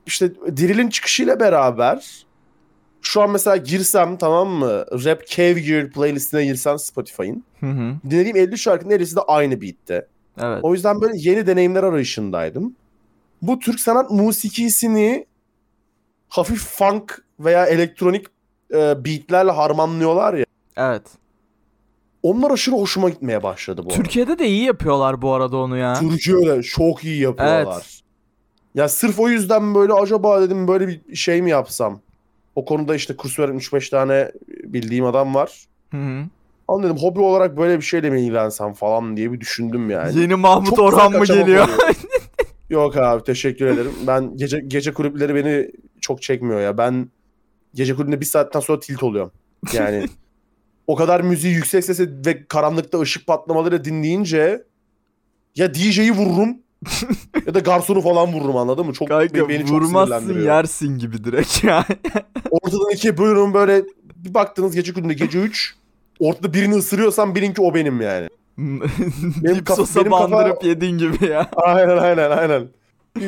işte Drill'in çıkışıyla beraber şu an mesela girsem tamam mı? Rap Cave Gear playlistine girsem Spotify'ın. Hı hı. Dinlediğim 50 şarkının 50'si de aynı beat'te. Evet. O yüzden böyle yeni deneyimler arayışındaydım. Bu Türk sanat musikisini hafif funk veya elektronik e, beatlerle harmanlıyorlar ya. Evet. Onlar aşırı hoşuma gitmeye başladı bu arada. Türkiye'de de iyi yapıyorlar bu arada onu ya. Türkiye'de çok iyi yapıyorlar. Evet. Ya sırf o yüzden böyle acaba dedim böyle bir şey mi yapsam? O konuda işte kurs veren 3-5 tane bildiğim adam var. Hı hı. Ama dedim hobi olarak böyle bir şeyle mi ilgilensem falan diye bir düşündüm yani. Yeni Mahmut Çok Orhan mı geliyor? [laughs] Yok abi teşekkür ederim. Ben gece gece kulüpleri beni çok çekmiyor ya. Ben gece kulübünde bir saatten sonra tilt oluyorum. Yani [laughs] o kadar müziği yüksek sesle ve karanlıkta ışık patlamaları dinleyince ya DJ'yi vururum ya da garsonu falan vururum anladın mı? Çok Kanka beni çok vurmazsın yersin gibi direkt yani. [laughs] Ortadan ikiye bölüyorum böyle bir baktınız gece kulübünde gece 3 ortada birini ısırıyorsam bilin ki o benim yani. [laughs] Dip kafa- sosa benim kafa- bandırıp yedin gibi ya. Aynen aynen aynen.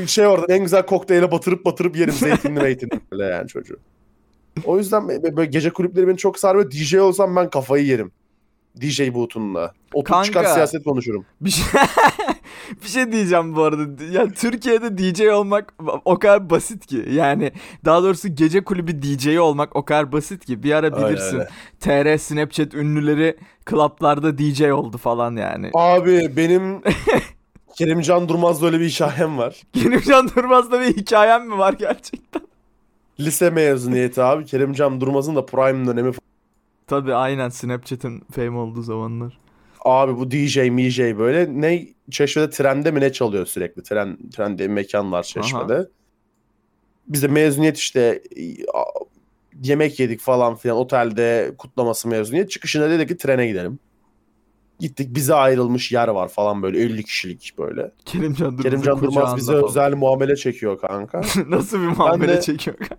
şey orada en güzel kokteyle batırıp batırıp yerim zeytinli meytinli böyle yani çocuğu. O yüzden böyle gece kulüpleri beni çok sarıyor. DJ olsam ben kafayı yerim. DJ butonuna. Otur Kanka. çıkar siyaset konuşurum. Bir şey, [laughs] [laughs] bir şey diyeceğim bu arada. Ya Türkiye'de DJ olmak o kadar basit ki. Yani daha doğrusu gece kulübü DJ olmak o kadar basit ki. Bir ara Öyle, bilirsin. öyle. TR Snapchat ünlüleri klaplarda DJ oldu falan yani. Abi benim [laughs] Kerimcan Durmaz'da öyle bir hikayem var. [laughs] Kerimcan Durmaz'da bir hikayem mi var gerçekten? Lise mezuniyeti abi. Kerimcan Durmaz'ın da prime dönemi. Tabii aynen Snapchat'in fame olduğu zamanlar. Abi bu DJ, MJ böyle ne Çeşme'de trende mi ne çalıyor sürekli. Tren, tren diye bir mekan var Çeşme'de. Biz de mezuniyet işte yemek yedik falan filan otelde kutlaması mezuniyet. Çıkışında dedik ki trene gidelim. Gittik bize ayrılmış yer var falan böyle 50 kişilik böyle. Kerimcan Durmaz'ın Kerimcan Durmaz bize falan. özel muamele çekiyor kanka. [laughs] Nasıl bir muamele de- çekiyor kanka?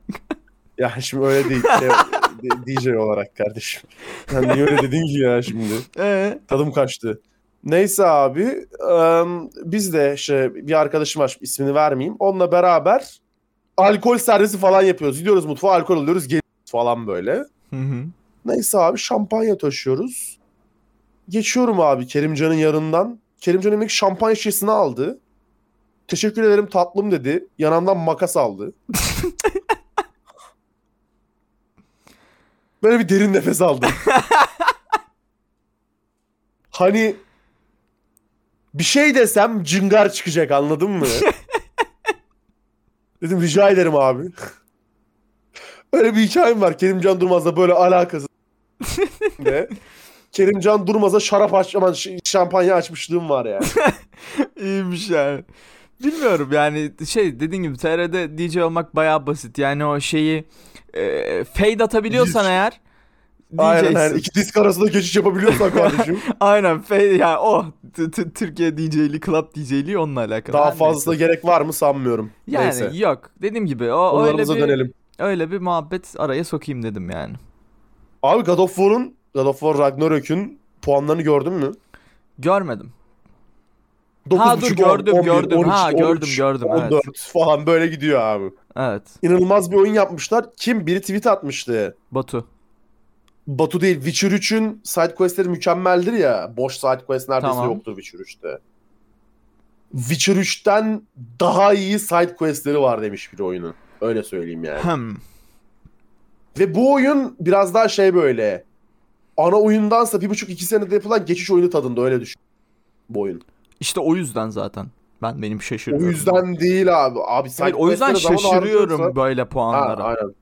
ya şimdi öyle değil. Şey, [laughs] DJ olarak kardeşim. Sen niye öyle dedin ki ya şimdi? [laughs] Ee? Tadım kaçtı. Neyse abi ım, biz de işte bir arkadaşım var ismini vermeyeyim. Onunla beraber alkol servisi falan yapıyoruz. Gidiyoruz mutfağa alkol alıyoruz geliyoruz falan böyle. Hı hı. Neyse abi şampanya taşıyoruz. Geçiyorum abi Kerimcan'ın yanından. Kerimcan emek şampanya şişesini aldı. Teşekkür ederim tatlım dedi. Yanımdan makas aldı. [laughs] Böyle bir derin nefes aldım. [laughs] hani bir şey desem cıngar çıkacak anladın mı? [laughs] Dedim rica ederim abi. [laughs] Öyle bir hikayem var Kerimcan Durmaz'la böyle alakası. de. Kerimcan Durmaz'a şarap aç aman şampanya açmışlığım var yani. İyiymiş yani. Bilmiyorum yani şey dediğin gibi TR'de DJ olmak bayağı basit. Yani o şeyi e, fade atabiliyorsan eğer Aynen yani iki disk arasında geçiş yapabiliyorsan kardeşim. [laughs] Aynen fade yani o Türkiye DJ'liği, club DJ'liği onunla alakalı. Daha neyse. gerek var mı sanmıyorum. yani Neyse. yok. Dediğim gibi o öyle bir dönelim. öyle bir muhabbet araya sokayım dedim yani. Abi God of War'un God of War Ragnarök'ün puanlarını gördün mü? Görmedim. 9.5, Ha, dur, gördüm, 11, gördüm. 13, Ha, gördüm, 13, gördüm, evet. 14 falan böyle gidiyor abi. Evet. İnanılmaz bir oyun yapmışlar. Kim? Biri tweet atmıştı. Batu. Batu değil. Witcher 3'ün side questleri mükemmeldir ya. Boş side quest neredeyse Tamam. yoktur Witcher 3'te. Witcher 3'ten daha iyi side questleri var demiş bir oyunun. Öyle söyleyeyim yani. Hmm. Ve bu oyun biraz daha şey böyle. Ana oyundansa bir buçuk iki senede yapılan geçiş oyunu tadında öyle düşün. Bu oyun. İşte o yüzden zaten. Ben benim O şaşırıyorum. yüzden değil abi. Abi Hayır, o yüzden şaşırıyorum harcıyorsa- böyle Ha, puanlara. aynen.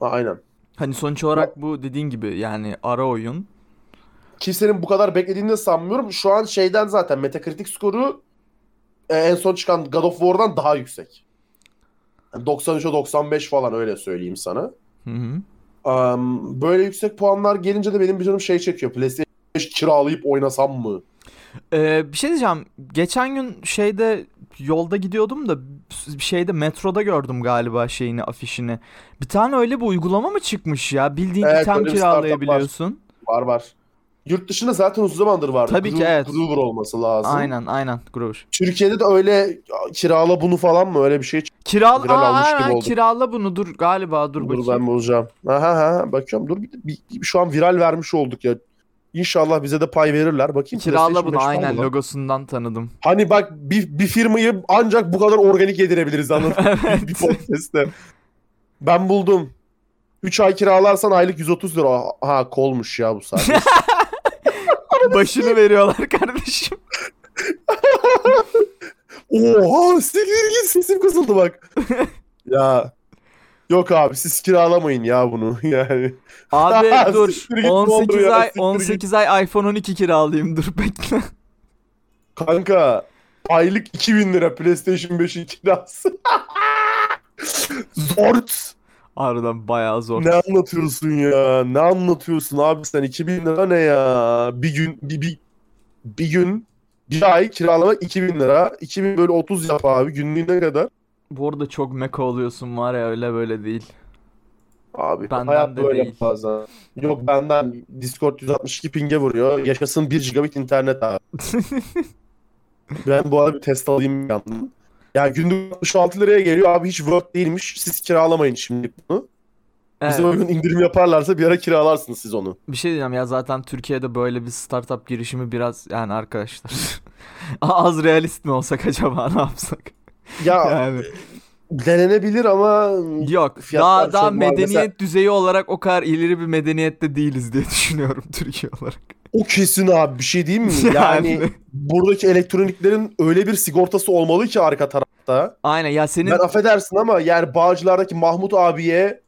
Ha, aynen. Hani sonuç olarak bu dediğin gibi yani ara oyun. Kimsenin bu kadar beklediğini de sanmıyorum. Şu an şeyden zaten Metacritic skoru e, en son çıkan God of War'dan daha yüksek. Yani 93'e 95 falan öyle söyleyeyim sana. Hı hı. Um, böyle yüksek puanlar gelince de benim bir canım şey çekiyor. PlayStation 5 kiralayıp oynasam mı? Ee, bir şey diyeceğim. Geçen gün şeyde yolda gidiyordum da şeyde metroda gördüm galiba şeyini afişini. Bir tane öyle bir uygulama mı çıkmış ya? Bildiğin Evet, item kiralayabiliyorsun. Var var. Yurt dışında zaten uzun zamandır var. Tabii ki, Gru- evet. Groover olması lazım. Aynen aynen Grover. Türkiye'de de öyle kirala bunu falan mı öyle bir şey. Kiral Viral Aa, almış gibi kirala bunu dur galiba dur, Dur, bakayım. ben bulacağım. Aha, aha, bakıyorum. Dur bir, bir- bir- şu an viral vermiş olduk ya. İnşallah bize de pay verirler. Bakayım. Kirala bunu 5 var mı aynen logosundan tanıdım. Hani bak bir, bir firmayı ancak bu kadar organik yedirebiliriz anladın mı? [laughs] bir podcast'te. Ben buldum. 3 ay kiralarsan aylık 130 lira. Ha kolmuş ya bu sadece. [laughs] Başını veriyorlar kardeşim. [laughs] Oha siktir git sesim kısıldı bak. ya yok abi siz kiralamayın ya bunu [laughs] yani. Abi [laughs] dur. Siktir git, 18 doldur ya, ay siktir 18 ay iPhone 12 kiralayayım dur bekle. Kanka aylık 2000 lira PlayStation 5'in kirası. [laughs] Zort. Harbiden bayağı zor. Ne anlatıyorsun ya? Ne anlatıyorsun abi sen? 2000 lira ne ya? Bir gün bir, bir, bir gün bir ay kiralamak 2000 lira. 2000 böyle 30 yap abi. Günlüğüne kadar. Bu arada çok meka oluyorsun var ya öyle böyle değil. Abi Benden hayat de böyle değil. bazen. Yok benden Discord 162 pinge vuruyor. Yaşasın 1 gigabit internet abi. [laughs] ben bu arada bir test alayım yandım. Ya günlük 66 liraya geliyor abi hiç worth değilmiş. Siz kiralamayın şimdi bunu. Bize Evet. uygun indirim yaparlarsa bir ara kiralarsınız siz onu. Bir şey diyeceğim ya zaten Türkiye'de böyle bir startup girişimi biraz yani arkadaşlar [laughs] az realist mi olsak acaba [laughs] ne yapsak? Ya [laughs] Yani denenebilir ama yok daha daha medeniyet Mesela- düzeyi olarak o kadar ileri bir medeniyette değiliz diye [laughs] düşünüyorum Türkiye olarak. o kesin abi bir şey diyeyim mi? [laughs] Yani, Yani. buradaki elektroniklerin öyle bir sigortası olmalı ki arka tarafta. Aynen ya senin Ben affedersin ama yani Bağcılar'daki Mahmut abiye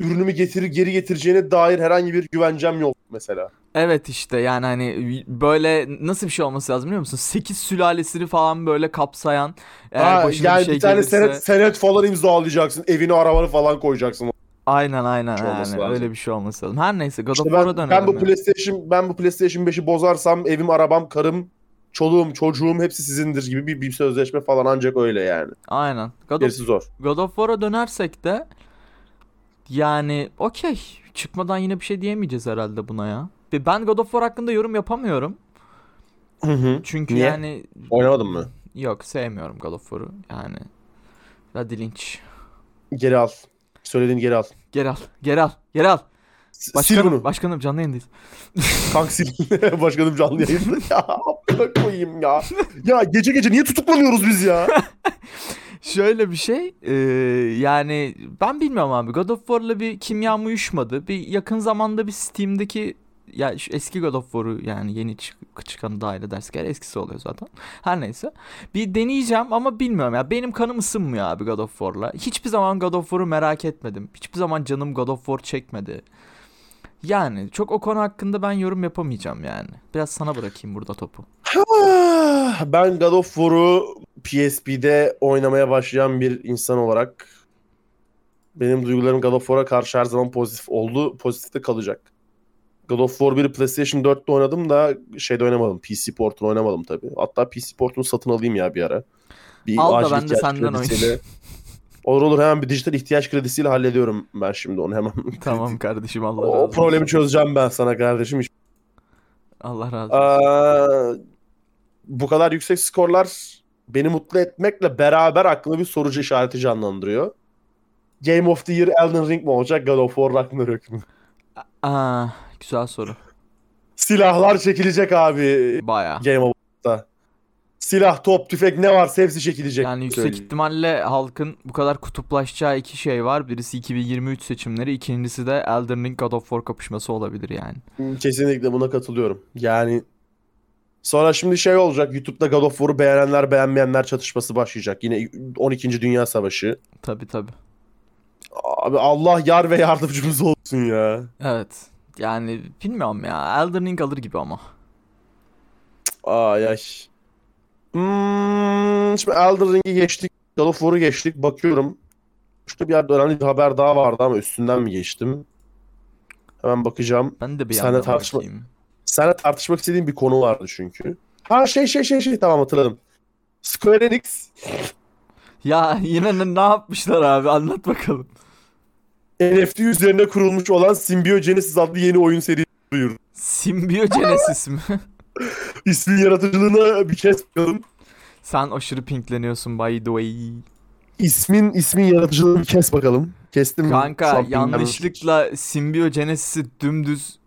ürünümü getir geri getireceğine dair herhangi bir güvencem yok mesela. evet işte yani hani böyle nasıl bir şey olması lazım biliyor musun? 8 sülalesini falan böyle kapsayan eğer Ha, başına yani bir şey bir tane gelirse senet, senet falan imzalayacaksın. Evini arabanı falan koyacaksın. aynen aynen şey yani lazım. öyle bir şey olması lazım. Her neyse God İşte of War'a ben, dönelim. ben bu ya. PlayStation ben bu PlayStation 5'i bozarsam evim, arabam, karım, çoluğum, çocuğum hepsi sizindir gibi bir, bir sözleşme falan ancak öyle yani. Aynen. God of Gerisi zor. God of War'a dönersek de yani okey. Çıkmadan yine bir şey diyemeyeceğiz herhalde buna ya. Ve Ben God of War hakkında yorum yapamıyorum. Hı hı. Çünkü Niye? yani Oynamadın mı? yok sevmiyorum God of War'u. Yani Radhi Lynch. Geri al. Söylediğini geri al. Geri al. Geri al. Geri al. S- Sil Başkanım, bunu. başkanım canlı yayındayız. Kanka sil. [laughs] Başkanım canlı yayında. [laughs] ya koyayım ya. Ya gece gece niye tutuklanıyoruz biz ya? [laughs] Şöyle bir şey e, yani ben bilmiyorum abi God of War'la bir kimyam uyuşmadı. Bir yakın zamanda bir Steam'deki ya şu eski God of War'u yani yeni çık- çıkanı dahil edersek eğer eskisi oluyor zaten. Her neyse. Bir deneyeceğim ama bilmiyorum ya benim kanım ısınmıyor abi God of War'la. Hiçbir zaman God of War'u merak etmedim. Hiçbir zaman canım God of War çekmedi. Yani çok o konu hakkında ben yorum yapamayacağım yani. Biraz sana bırakayım burada topu. [sighs] ben God of War'u PSP'de oynamaya başlayan bir insan olarak benim duygularım God of War'a karşı her zaman pozitif oldu. Pozitif de kalacak. God of War 1'i PlayStation 4'te oynadım da şeyde oynamadım. PC portunu oynamadım tabii. Hatta PC portunu satın alayım ya bir ara. Bir Al da ben de senden kredisiyle- [laughs] Olur olur hemen bir dijital ihtiyaç kredisiyle hallediyorum ben şimdi onu hemen. [laughs] Tamam kardeşim Allah razı o olsun. problemi çözeceğim ben sana kardeşim. Allah razı olsun. Aa, bu kadar yüksek skorlar beni mutlu etmekle beraber aklıma bir soru işareti canlandırıyor. Game of the Year Elden Ring mi olacak God of War Ragnarök mü? Aa, güzel soru. Silahlar çekilecek abi Baya. Game Awards'ta. Silah, top, tüfek ne varsa hepsi çekilecek. Yani yüksek söyleyeyim. ihtimalle halkın bu kadar kutuplaşacağı iki şey var. Birisi 2023 seçimleri, ikincisi de Elden Ring God of War kapışması olabilir yani. Kesinlikle buna katılıyorum. Yani sonra şimdi şey olacak YouTube'da God of War'u beğenenler beğenmeyenler çatışması başlayacak. Yine 12. Dünya Savaşı. Tabi tabi. Abi Allah yar ve yardımcımız olsun ya. Evet. Yani bilmiyorum ya. Elden Ring alır gibi ama. Ay ay. Hmm, şimdi Elden Ring'i geçtik. God of War'u geçtik. Bakıyorum. Şurada bir yerde önemli bir haber daha vardı ama üstünden mi geçtim? Hemen bakacağım. Ben de bir yandan tartışma- bakayım. Seninle tartışmak istediğim bir konu vardı çünkü. Ha şey şey şey şey tamam hatırladım. Square Enix Ya yine ne, ne yapmışlar abi anlat bakalım. NFT üzerine kurulmuş olan Symbiogenesis adlı yeni oyun serisi duyurdu. Symbiogenesis mi? [laughs] İsmin yaratıcılığına bir kez bakalım. Sen aşırı pinkleniyorsun by the way. İsmin ismin yaratıcılığını bir kes bakalım. Kestim mi? Şu Kanka an yanlışlıkla Symbiogenesis'i dümdüz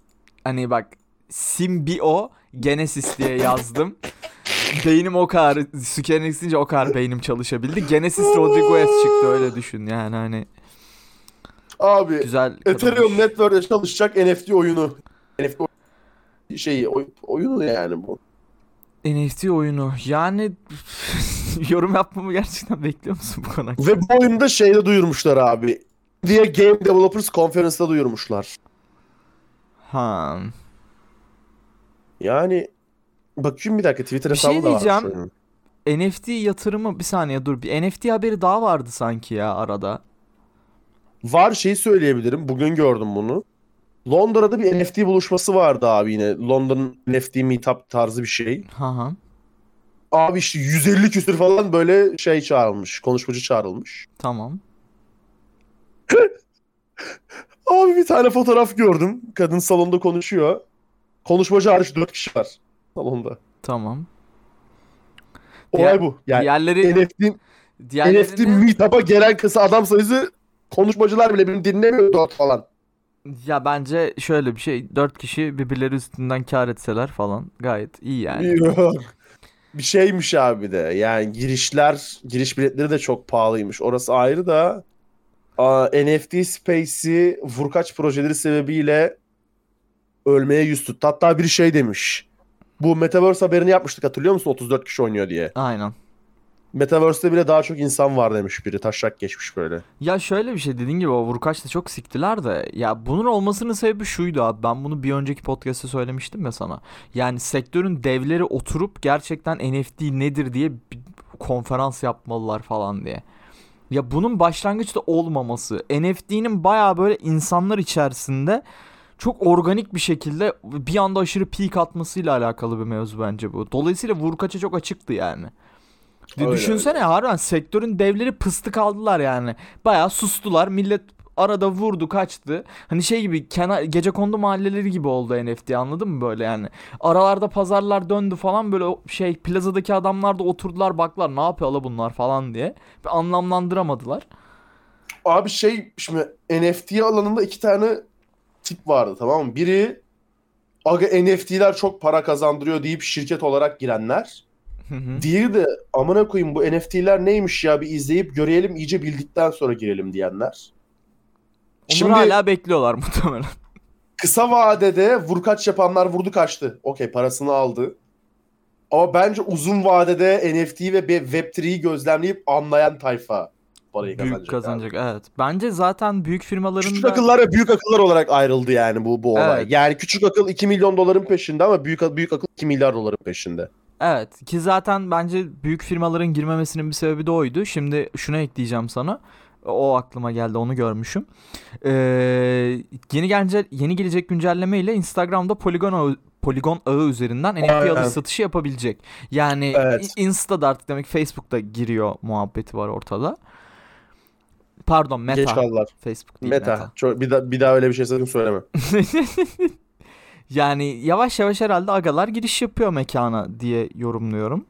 hani bak Symbio Genesis diye yazdım. Beynim o kadar deyince o kadar beynim çalışabildi. Genesis Rodriguez çıktı öyle düşün yani hani Abi güzel Ethereum. Network'te çalışacak NFT oyunu. NFT oy- şeyi oy- oyunu yani bu. NFT oyunu yani [laughs] yorum yapmamı gerçekten bekliyor musun bu konu hakkında? Ve bu oyunu da şeyde duyurmuşlar abi. Diye Game Developers Conference'da duyurmuşlar. Ha. Yani bakayım bir dakika Twitter şey hesabı da var. diyeceğim. NFT yatırımı bir saniye dur bir NFT haberi daha vardı sanki ya arada. Var şeyi söyleyebilirim. Bugün gördüm bunu. Londra'da bir NFT buluşması vardı abi yine. London NFT meetup tarzı bir şey. Ha ha. Abi işte 150 küsür falan böyle şey çağrılmış. Konuşmacı çağrılmış. Tamam. [laughs] Abi bir tane fotoğraf gördüm. Kadın salonda konuşuyor. Konuşmacı hariç 4 kişi var salonda. Tamam. Olay Diğer- bu. Yani Diğerleri NFT NFT Diğerlerini meetup'a gelen kısa adam sayısı konuşmacılar bile birbirini dinlemiyor dört falan. Ya bence şöyle bir şey 4 kişi birbirleri üstünden kar etseler falan gayet iyi yani. Yok. Bir şeymiş abi de. Yani girişler, giriş biletleri de çok pahalıymış. Orası ayrı da aa, NFT Space'i vurkaç projeleri sebebiyle ölmeye yüz tuttu. Hatta bir şey demiş. Bu Metaverse haberini yapmıştık hatırlıyor musun? 34 kişi oynuyor diye. Aynen. Metaverse'te bile daha çok insan var demiş biri. Taşak geçmiş böyle. Ya şöyle bir şey dediğin gibi o vurkaçta çok siktiler de ya bunun olmasının sebebi şuydu abi ben bunu bir önceki podcast'te söylemiştim ya sana. Yani sektörün devleri oturup gerçekten NFT nedir diye bir konferans yapmalılar falan diye. Ya bunun başlangıçta olmaması NFT'nin baya böyle insanlar içerisinde çok organik bir şekilde bir anda aşırı peak atmasıyla alakalı bir mevzu bence bu. Dolayısıyla vurkaça çok açıktı yani. Öyle, düşünsene harbiden sektörün devleri pıstık aldılar yani. Bayağı sustular. Millet arada vurdu kaçtı. Hani şey gibi kenar gece kondu mahalleleri gibi oldu NFT anladın mı böyle yani. Aralarda pazarlar döndü falan böyle şey plazadaki adamlar da oturdular baklar ne yapıyor la bunlar falan diye. Bir anlamlandıramadılar. Abi şey şimdi NFT alanında iki tane tip vardı tamam mı? Biri aga NFT'ler çok para kazandırıyor deyip şirket olarak girenler. Hı hı. Diğeri de amına koyayım bu NFT'ler neymiş ya bir izleyip görelim iyice bildikten sonra girelim diyenler. Onlar Şimdi hala bekliyorlar muhtemelen. [laughs] kısa vadede vurkaç yapanlar vurdu kaçtı. Okey parasını aldı. Ama bence uzun vadede NFT ve Web3'yi gözlemleyip anlayan tayfa parayı kazanacak. Büyük abi. kazanacak evet. Bence zaten büyük firmaların Küçük da- akıllar ve büyük akıllar olarak ayrıldı yani bu bu olay. Evet. Yani küçük akıl 2 milyon doların peşinde ama büyük büyük akıl 2 milyar doların peşinde. Evet ki zaten bence büyük firmaların girmemesinin bir sebebi de oydu. Şimdi şunu ekleyeceğim sana. O aklıma geldi onu görmüşüm. Ee, yeni gelecek yeni gelecek güncelleme ile Instagram'da Polygon ağı, Polygon ağı üzerinden NFT Aynen. alış satışı yapabilecek. Yani Evet. Insta'da artık demek Facebook'ta giriyor muhabbeti var ortada. Pardon Meta. Geç kaldılar. Facebook değil Meta. Meta. Çok, bir, daha, bir daha öyle bir şey sakın söyleme. [laughs] yani yavaş yavaş herhalde agalar giriş yapıyor mekana diye yorumluyorum.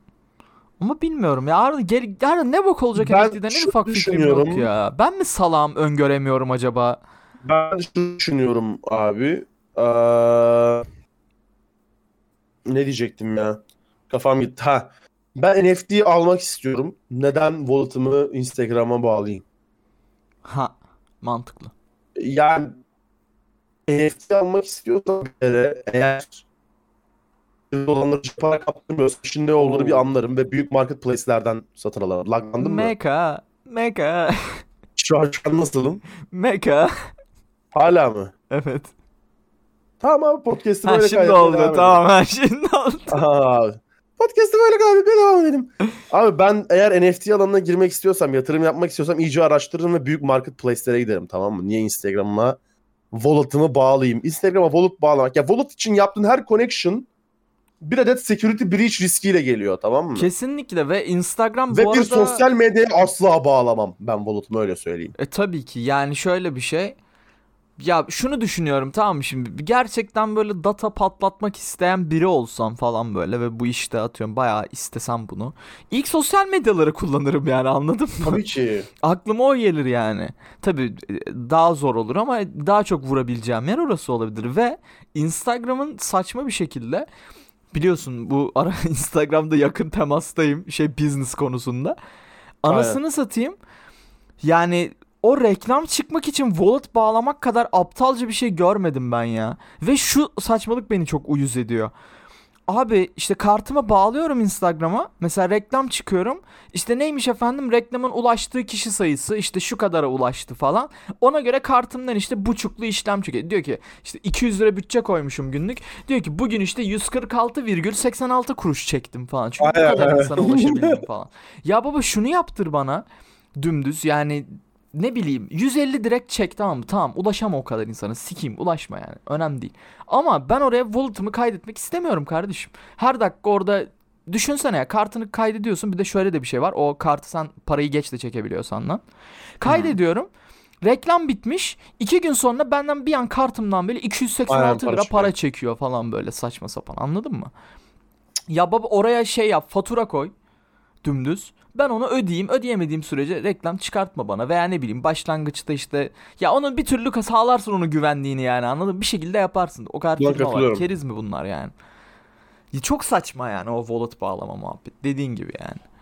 Ama bilmiyorum ya. Arada, gel, Arada ne bok olacak Ben NFT'den en ufak fikrim yok ya. Ben mi salam öngöremiyorum acaba? Ben şunu düşünüyorum abi. Ee, ne diyecektim ya? Kafam gitti. Ha. Ben NFT almak istiyorum. Neden wallet'ımı Instagram'a bağlayayım? Ha mantıklı. Yani NFT almak istiyorsam bir kere eğer dolanları para kaptırmıyorsa şimdi ne olduğunu bir anlarım ve büyük marketplace'lerden satın alırım. Laglandım mı? Meka. Meka. Şu an, şu an nasılım? Meka. Hala mı? evet. Tamam abi podcast'ı Ha böyle şimdi kaydetmeye oldu. devam. Tamam ha şimdi oldu. Podcast'ı böyle kaydetmeye devam edelim. Abi ben eğer NFT alanına girmek istiyorsam, yatırım yapmak istiyorsam iyice araştırırım ve büyük marketplace'lere giderim tamam mı? Niye Instagram'a wallet'ımı bağlayayım? Instagram'a wallet bağlamak. Ya wallet için yaptığın her connection bir adet security breach riskiyle geliyor tamam mı? Kesinlikle ve Instagram Ve bu bir arada... sosyal medyaya asla bağlamam ben wallet'ımı öyle söyleyeyim. E tabii ki yani şöyle bir şey. Ya şunu düşünüyorum tamam mı şimdi gerçekten böyle data patlatmak isteyen biri olsam falan böyle ve bu işte atıyorum bayağı istesem bunu. İlk sosyal medyaları kullanırım yani anladın mı? Tabii ki. [laughs] Aklıma o gelir yani. Tabii e, daha zor olur ama daha çok vurabileceğim yer orası olabilir ve Instagram'ın saçma bir şekilde biliyorsun bu ara [laughs] Instagram'da yakın temastayım şey business konusunda. Anasını satayım. Yani o reklam çıkmak için wallet bağlamak kadar aptalca bir şey görmedim ben ya. Ve şu saçmalık beni çok uyuz ediyor. Abi işte kartıma bağlıyorum Instagram'a. Mesela reklam çıkıyorum. İşte neymiş efendim reklamın ulaştığı kişi sayısı işte şu kadara ulaştı falan. Ona göre kartımdan işte buçuklu işlem çıkıyor. Diyor ki işte 200 lira bütçe koymuşum günlük. Diyor ki bugün işte 146,86 kuruş çektim falan. Çünkü bu kadar insana ulaşabildim [laughs] falan. Ya baba şunu yaptır bana dümdüz yani ne bileyim 150 direkt çek tamam mı? Tamam ulaşama o kadar insana sikeyim ulaşma yani önemli değil. Ama ben oraya wallet'ımı kaydetmek istemiyorum kardeşim. Her dakika orada düşünsene ya kartını kaydediyorsun bir de şöyle de bir şey var. O kartı sen parayı geç de çekebiliyorsan lan. Kaydediyorum. Reklam bitmiş. iki gün sonra benden bir an kartımdan böyle 286 Aynen, para lira çıkıyor. para çekiyor falan böyle saçma sapan anladın mı? Ya baba oraya şey yap fatura koy. Dümdüz. Ben onu ödeyeyim. Ödeyemediğim sürece reklam çıkartma bana. Veya ne bileyim başlangıçta işte ya onun bir türlü sağlarsın onun güvenliğini yani anladın? Bir şekilde yaparsın. O kadar firma var. Keriz mi bunlar yani? Ya Çok saçma yani o wallet bağlama muhabbet. Dediğin gibi yani.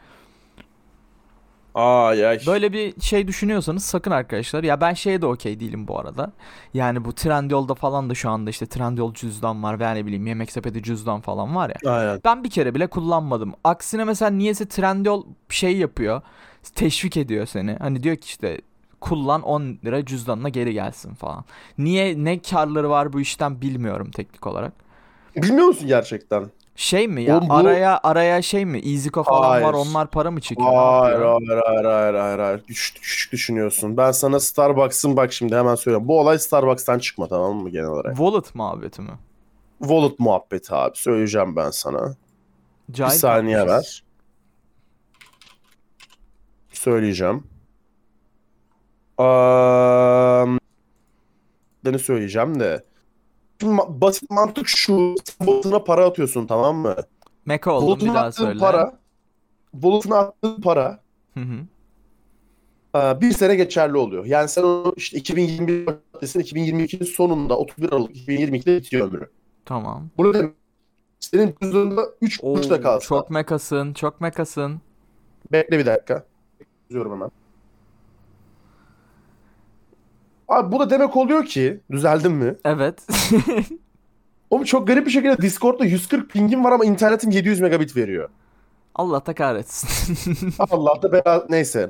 Ay ay. Böyle bir şey düşünüyorsanız sakın arkadaşlar. Ya ben şeye de okey değilim bu arada. Yani bu Trendyol'da falan da şu anda işte Trendyol cüzdan var veya ne bileyim yemek sepeti cüzdan falan var ya. Aynen. Ben bir kere bile kullanmadım. Aksine mesela niyeyse Trendyol şey yapıyor. Teşvik ediyor seni. Hani diyor ki işte kullan 10 lira cüzdanına geri gelsin falan. Niye ne karları var bu işten bilmiyorum teknik olarak. Bilmiyor musun gerçekten? Şey mi ya Oğlum bu- araya araya şey mi EasyCo falan Hayır. var onlar para mı çekiyor? Ne Hayır, yapıyor? hayır, hayır, hayır, hayır, hayır. Küçük, küçük düşünüyorsun. Ben sana Starbucks'ın bak şimdi hemen söylüyorum. Bu olay Starbucks'tan çıkma tamam mı genel olarak? Wallet muhabbeti mi? Wallet muhabbeti abi. Söyleyeceğim ben sana. Cahil bir saniye kalmışız. ver. Söyleyeceğim. Um, beni söyleyeceğim de. Basit mantık şu. Wallet'ına para atıyorsun tamam mı? Meka oldum bir Wallet'ına daha attığın söyle. para. Wallet'ına attığın para Hı hı. Ee, bir sene geçerli oluyor. Yani sen onu işte 2021 maddesinin 2022'nin sonunda 31 Aralık 2022'de bitiyor ömrü. Tamam. Bu ne demek? Senin cüzdanında 3 Oo, kuruş da kalsa. çok mekasın, çok mekasın. Bekle bir dakika. Yazıyorum hemen. Abi bu da demek oluyor ki düzeldim mi? Evet. [laughs] Oğlum çok garip bir şekilde Discord'da 140 pingim var ama internetim 700 megabit veriyor. Allah da kahretsin. [laughs] Allah da bela neyse.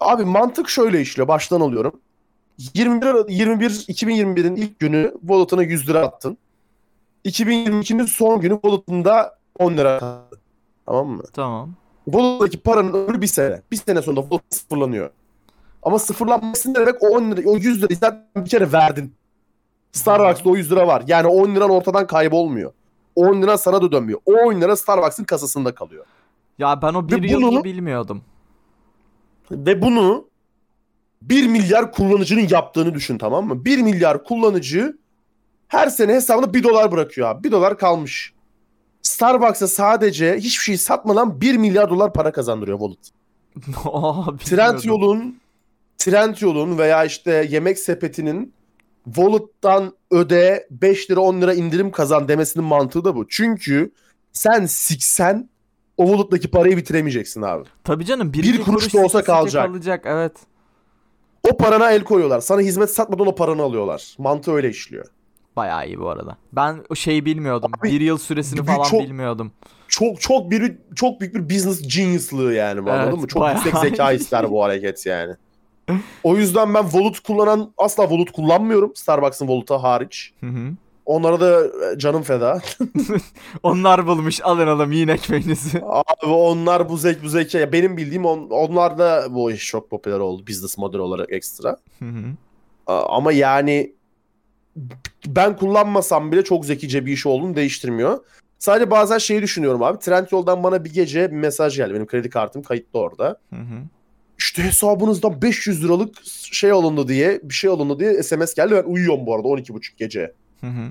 Abi mantık şöyle işliyor. Baştan alıyorum. 21 Ara- 21 2021'in ilk günü wallet'ına 100 lira attın. 2022'nin son günü wallet'ında 10 lira kaldı. Tamam mı? tamam. Wallet'taki paranın ömrü bir sene. Bir sene sonra wallet sıfırlanıyor. Ama sıfırlanması ne demek? O 10 lira, o 100 lirayı zaten bir kere verdin. Starbucks'ta o 100 lira var. Yani 10 liran ortadan kaybolmuyor. 10 lira sana da dönmüyor. O 10 lira Starbucks'ın kasasında kalıyor. Ya ben o bir Ve yılı bunu- bilmiyordum. Ve bunu 1 milyar kullanıcının yaptığını düşün tamam mı? 1 milyar kullanıcı her sene hesabına 1 dolar bırakıyor abi. 1 dolar kalmış. Starbucks'a sadece hiçbir şey satmadan 1 milyar dolar para kazandırıyor Wallet. [laughs] Oha, bilmiyordum. Trendyol'un Trendyol'un veya işte yemek sepetinin Wallet'tan öde 5 lira 10 lira indirim kazan demesinin mantığı da bu. Çünkü sen siksen o Wallet'taki parayı bitiremeyeceksin abi. Tabii canım bir, Bir kuruş da olsa kalacak. kalacak. Evet. O parana el koyuyorlar. Sana hizmet satmadan o paranı alıyorlar. Mantığı öyle işliyor. Bayağı iyi bu arada. Ben o şeyi bilmiyordum. Abi, bir yıl süresini bir- falan çok- bilmiyordum. Çok çok bir çok büyük bir business genius'lığı yani bu Evet, anladın mı? Çok yüksek zeka [laughs] ister bu hareket yani. O yüzden ben Wallet kullanan asla Wallet kullanmıyorum. Starbucks'ın Wallet'ı hariç. Hı hı. Onlara da e, canım feda. [laughs] Onlar bulmuş alın alın yiyin ekmeğinizi. Abi onlar bu zek bu zeka. Benim bildiğim on, onlar da bu iş çok popüler oldu business model olarak ekstra. Hı hı. Ama yani ben kullanmasam bile çok zekice bir iş olduğunu değiştirmiyor. Sadece bazen şeyi düşünüyorum abi. Trendyol'dan bana bir gece bir mesaj geldi. Benim kredi kartım kayıtlı orada. Hı hı. İşte hesabınızdan 500 liralık şey alındı diye bir şey alındı diye SMS geldi. Ben uyuyorum bu arada 12.30 gece. Hı hı.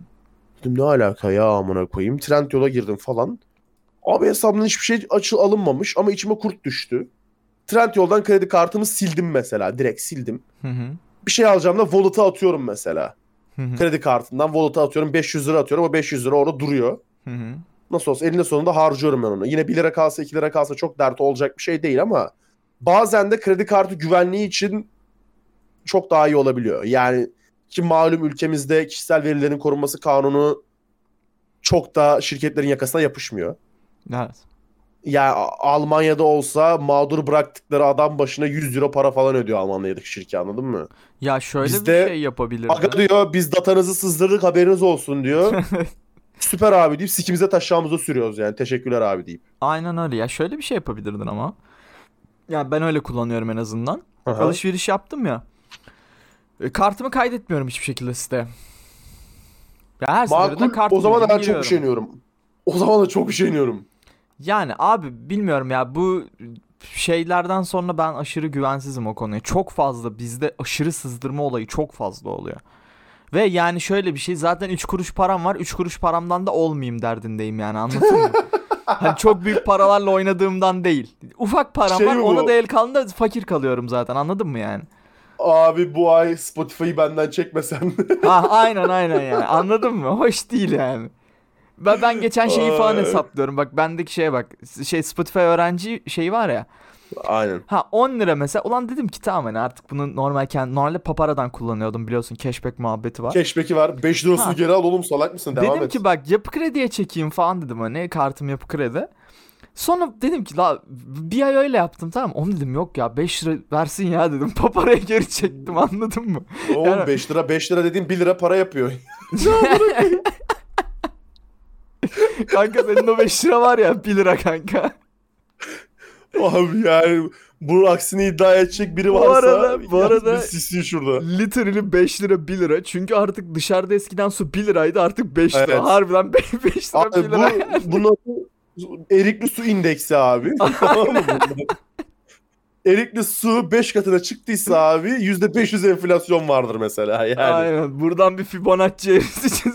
Dedim ne alaka ya amına koyayım. Trendyol'a girdim falan. Abi hesabımdan hiçbir şey açı alınmamış ama içime kurt düştü. Trendyol'dan kredi kartımı sildim mesela. Direkt sildim. Hı hı. Bir şey alacağım da wallet'a atıyorum mesela. Hı hı. Kredi kartından wallet'a atıyorum 500 lira atıyorum o 500 lira orada duruyor. Hı hı. Nasıl olsa elinde sonunda harcıyorum ben onu. Yine 1 lira kalsa 2 lira kalsa çok dert olacak bir şey değil ama bazen de kredi kartı güvenliği için çok daha iyi olabiliyor. Yani ki malum ülkemizde kişisel verilerin korunması kanunu çok da şirketlerin yakasına yapışmıyor. Evet. Yani A- Almanya'da olsa mağdur bıraktıkları adam başına 100 euro para falan ödüyor Almanya'daki şirket anladın mı? Ya şöyle Bizde- bir şey yapabilirdi. Aga diyor biz datanızı sızdırdık haberiniz olsun diyor. [laughs] Süper abi deyip sikimize taşağımıza sürüyoruz yani. Teşekkürler abi deyip. Aynen öyle. Ya şöyle bir şey yapabilirdin ama. Ya ben öyle kullanıyorum en azından. Aha. Alışveriş yaptım ya. E, Kartımı kaydetmiyorum hiçbir şekilde site. Ya her Makul. kart O zaman da ben çok üşeniyorum. O zaman da çok üşeniyorum. Yani abi bilmiyorum ya bu şeylerden sonra ben aşırı güvensizim o konuya. Çok fazla bizde aşırı sızdırma olayı çok fazla oluyor. Ve yani şöyle bir şey zaten 3 kuruş param var 3 kuruş paramdan da olmayayım derdindeyim yani anladın mı? [laughs] Hani çok büyük paralarla oynadığımdan değil. Ufak param Şey var mi ona bu? da el kaldığında fakir kalıyorum zaten anladın mı yani? Abi bu ay Spotify'ı benden çekmesen. Ha aynen aynen yani anladın mı? Hoş değil yani. Ben, ben geçen şeyi falan hesaplıyorum. Bak bendeki şeye bak. Şey Spotify öğrenci şeyi var ya. Aynen. Ha 10 lira mesela. Ulan dedim ki tamam hani artık bunu normalken normalde paparadan kullanıyordum biliyorsun. Cashback muhabbeti var. Cashback'i var. 5 lirasını Ha. geri al oğlum salak mısın? Devam dedim et. ki bak yapı krediye çekeyim falan dedim hani kartım yapı kredi. Sonra dedim ki la bir ay öyle yaptım tamam? Onu dedim yok ya 5 lira versin ya dedim. [laughs] Paparaya geri çektim anladın mı? Oğlum yani- 5 lira 5 lira dediğin 1 lira para yapıyor. [laughs] kanka senin o 5 lira var ya 1 lira kanka. Abi yani bunun aksini iddia edecek biri Bu varsa arada- bu arada- bir sissin şurada. Literally 5 lira 1 lira. Çünkü artık dışarıda eskiden su 1 liraydı artık 5 lira. Evet. Harbiden 5 [laughs] lira Abi 1 bu lira. bunun adı erikli su indeksi abi. [laughs] tamam mı? bunlar? Erikli su 5 katına çıktıysa abi %500 enflasyon vardır mesela yani. Aynen. Buradan bir Fibonacci eğrisi.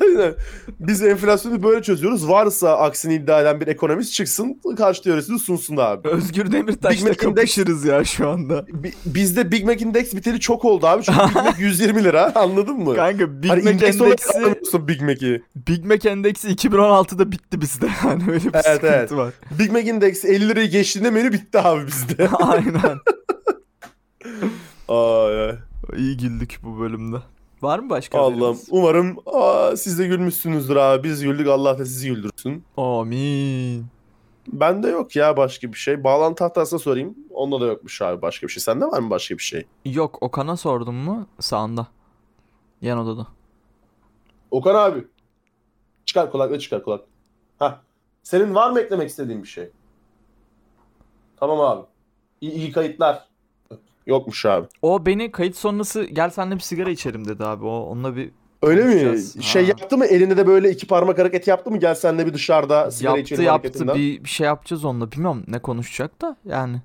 Aynen. Biz enflasyonu böyle çözüyoruz. Varsa aksini iddia eden bir ekonomist çıksın karşı teorisini sunsun abi. Özgür Demirtaş'la Big Mac Index- kapışırız ya şu anda. Bi- Bizde Big Mac Index biteli çok oldu abi. Çünkü Big Mac [laughs] 120 lira anladın mı? Kanka Big hani Mac endeksi Big Mac'i. Big Mac endeksi 2016'da bitti bizde. [laughs] Yani öyle bir Evet, sıkıntı evet. var. Big Mac Index 50 lirayı geçtiğinde menü bitti abi bizde. [laughs] Aynen. Ay, ay. İyi güldük bu bölümde. Var mı başka Allah'ım umarım aa, siz de gülmüşsünüzdür abi. Biz güldük Allah da sizi güldürsün. Amin. Bende yok ya başka bir şey. Bağlantı tahtasına sorayım. Onda da yokmuş abi başka bir şey. Sende var mı başka bir şey? Yok Okan'a sordum mu? Sağında. Yan odada. Okan abi. Çıkar kulaklığı çıkar kulak. Ha. Senin var mı eklemek istediğin bir şey? Tamam abi. İyi, iyi kayıtlar. Yokmuş abi. O beni kayıt sonrası gel seninle bir sigara içerim dedi abi. O onunla bir Öyle mi? Şey Ha. yaptı mı? Elinde de böyle iki parmak hareket yaptı mı? Gel senle bir dışarıda sigara yaptı içelim yaptı hareketinden. bir, bir şey yapacağız onunla. Bilmiyorum ne konuşacak da yani.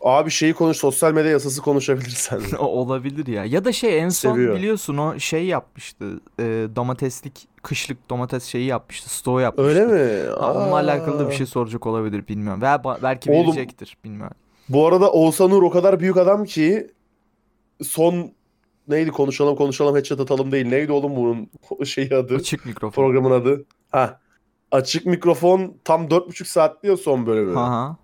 Abi şeyi konuş. Sosyal medya yasası konuşabilirsen. [laughs] Olabilir ya. Ya da şey en son Seviyor. biliyorsun o şey yapmıştı. E, domateslik kışlık domates şeyi yapmıştı. Stoğu yapmıştı. Öyle mi? Ha, onunla alakalı da bir şey soracak olabilir bilmiyorum. Veya belki Oğlum- verecektir bilmiyorum. Bu arada Oğuzhan Uğur o kadar büyük adam ki son neydi konuşalım konuşalım headshot atalım değil. Neydi oğlum bunun [laughs] şeyi adı? Açık mikrofon. Programın adı. Ha. Açık mikrofon tam 4,5 saat diyor son bölümü. Aha.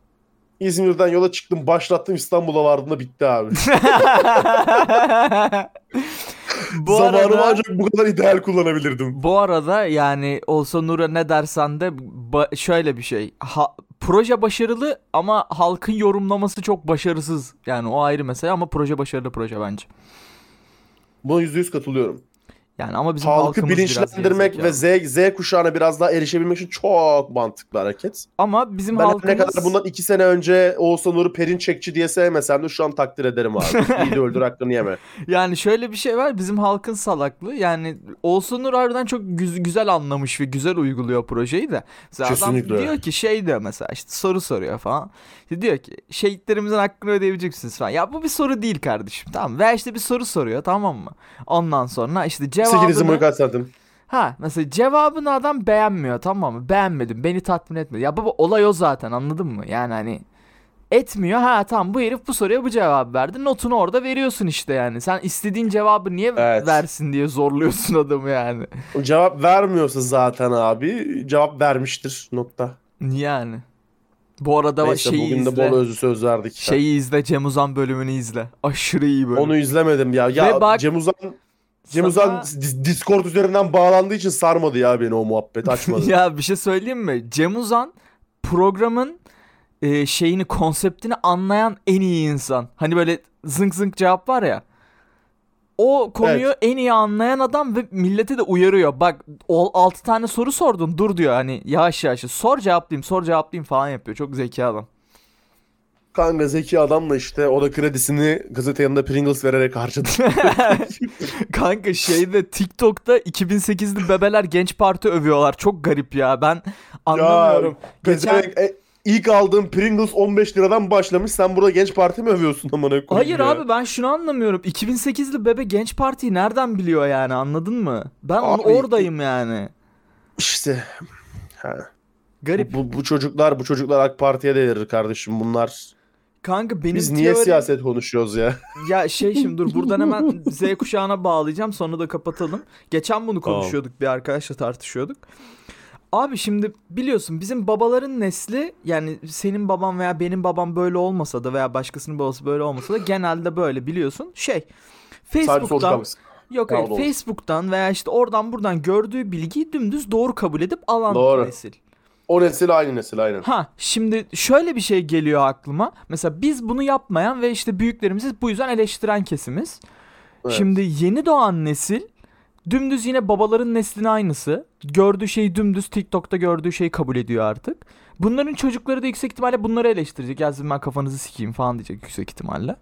İzmir'den yola çıktım başlattım İstanbul'a vardığımda bitti abi. [laughs] bu Zamanımı arada ancak bu kadar ideal kullanabilirdim. bu arada yani olsa Nur'a ne dersen de şöyle bir şey. Ha- proje başarılı ama halkın yorumlaması çok başarısız. Yani o ayrı mesele ama proje başarılı proje bence. Buna %100 katılıyorum. Yani ama bizim Halkı bilinçlendirmek ve Z, Z kuşağına biraz daha erişebilmek için çok mantıklı hareket. ama bizim Ben halkımız ne kadar bundan iki sene önce Oğuzhan Uğur'u Perinçekçi diye sevmesem de şu an takdir ederim abi. [laughs] İyi de öldür hakkını yeme. Yani şöyle bir şey var bizim halkın salaklığı yani Olsun Nur harbiden çok güz- güzel anlamış ve güzel uyguluyor projeyi de. Mesela adam Kesinlikle. diyor ki şey diyor mesela işte soru soruyor falan. İşte diyor ki şehitlerimizin hakkını ödeyebilecek misiniz falan. Ya bu bir soru değil kardeşim tamam? Veya işte bir soru soruyor tamam mı? Ondan sonra işte boyu cevabını kaç santim? ha mesela cevabını adam beğenmiyor tamam mı? Beğenmedim beni tatmin etmedi. Ya baba olay o zaten anladın mı? Yani hani etmiyor. Ha tamam bu herif bu soruya bu cevabı verdi. Notunu orada veriyorsun işte yani. Sen istediğin cevabı niye Evet. versin diye zorluyorsun [laughs] adamı yani. Cevap vermiyorsa zaten abi cevap vermiştir nokta. Yani. Bu arada Neyse şeyi bugün de izle. bol özlü söz verdik. Şeyi izle Cem Uzan bölümünü izle. Aşırı iyi bölüm. Onu izlemedim ya. Ya Ve bak- Cem Uzan Cem Uzan Dis- Discord üzerinden bağlandığı için sarmadı ya beni o muhabbet açmadı. [laughs] ya bir şey söyleyeyim mi? Cem Uzan programın e, şeyini konseptini anlayan en iyi insan. Hani böyle zınk zınk cevap var ya. O konuyu en iyi anlayan adam ve millete de uyarıyor. Bak 6 tane soru sordun dur diyor hani yavaş yavaş sor cevaplayayım sor cevaplayayım falan yapıyor. Çok zeki adam. Kanka zeki adamla işte o da kredisini gazete yanında Pringles vererek harcadı. [laughs] Kanka şeyde TikTok'ta 2008'li bebeler genç parti övüyorlar. Çok garip ya. Ben anlamıyorum. Geçen Geçen... E, ilk aldığım Pringles 15 liradan başlamış. Sen burada genç parti mi övüyorsun amına koyayım Hayır ya? abi ben şunu anlamıyorum. 2008'li bebe genç partiyi nereden biliyor yani anladın mı? Ben Abi- oradayım yani. İşte ha. Garip. Bu, bu çocuklar bu çocuklar AK Parti'ye de verir kardeşim bunlar. Kanka benim Biz niye teorim- siyaset konuşuyoruz ya? Ya şey şimdi dur buradan hemen [laughs] Z kuşağına bağlayacağım sonra da kapatalım. Geçen bunu Tamam. konuşuyorduk bir arkadaşla tartışıyorduk. Abi şimdi biliyorsun bizim babaların nesli yani senin baban veya benim babam böyle olmasa da veya başkasının babası böyle olmasa da genelde böyle biliyorsun. Şey Facebook'tan yok hayır. Facebook'tan veya işte oradan buradan gördüğü bilgiyi dümdüz doğru kabul edip alan Doğru. nesil. O nesil aynı nesil aynen. Ha şimdi şöyle bir şey geliyor aklıma. Mesela biz bunu yapmayan ve işte büyüklerimizi bu yüzden eleştiren kesimiz. Evet. Şimdi yeni doğan nesil dümdüz yine babaların neslinin aynısı. Gördüğü şeyi dümdüz TikTok'ta gördüğü şeyi kabul ediyor artık. Bunların çocukları da yüksek ihtimalle bunları eleştirecek. Ya ben kafanızı sikeyim falan diyecek yüksek ihtimalle.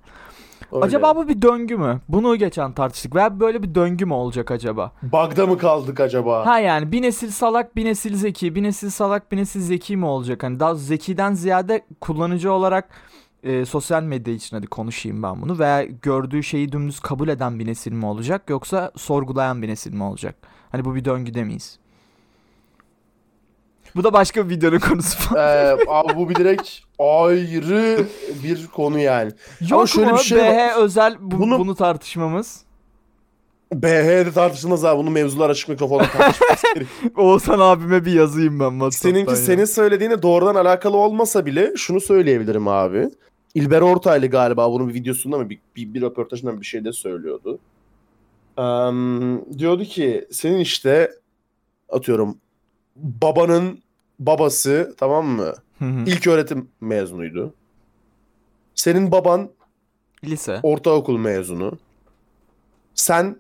Öyle. Acaba bu bir döngü mü? Bunu geçen tartıştık. Veya böyle bir döngü mü olacak acaba? Bug'da mı kaldık acaba? Ha yani bir nesil salak bir nesil zeki bir nesil salak bir nesil zeki mi olacak? Hani daha zekiden ziyade kullanıcı olarak e, sosyal medya için hadi konuşayım ben bunu veya gördüğü şeyi dümdüz kabul eden bir nesil mi olacak yoksa sorgulayan bir nesil mi olacak? Hani bu bir döngüde miyiz? Bu da başka bir videonun konusu falan. Ee, abi bu bir direkt ayrı bir konu yani. Yok şöyle mu bir şey BH özel bu- Bunu- bunu tartışmamız? BH'de tartışılmaz abi. Bunu mevzular açık mikrofonda tartışmamız. [laughs] Oğuzhan abime bir yazayım ben WhatsApp'tan Seninki ya. senin söylediğine doğrudan alakalı olmasa bile şunu söyleyebilirim abi. İlber Ortaylı galiba bunun bir videosunda mı bir, bir, bir röportajında mı bir şeyde söylüyordu. Eee, diyordu ki senin işte atıyorum babanın babası tamam mı? Hı hı. İlk öğretim mezunuydu. Senin baban Lise. ortaokul mezunu. Sen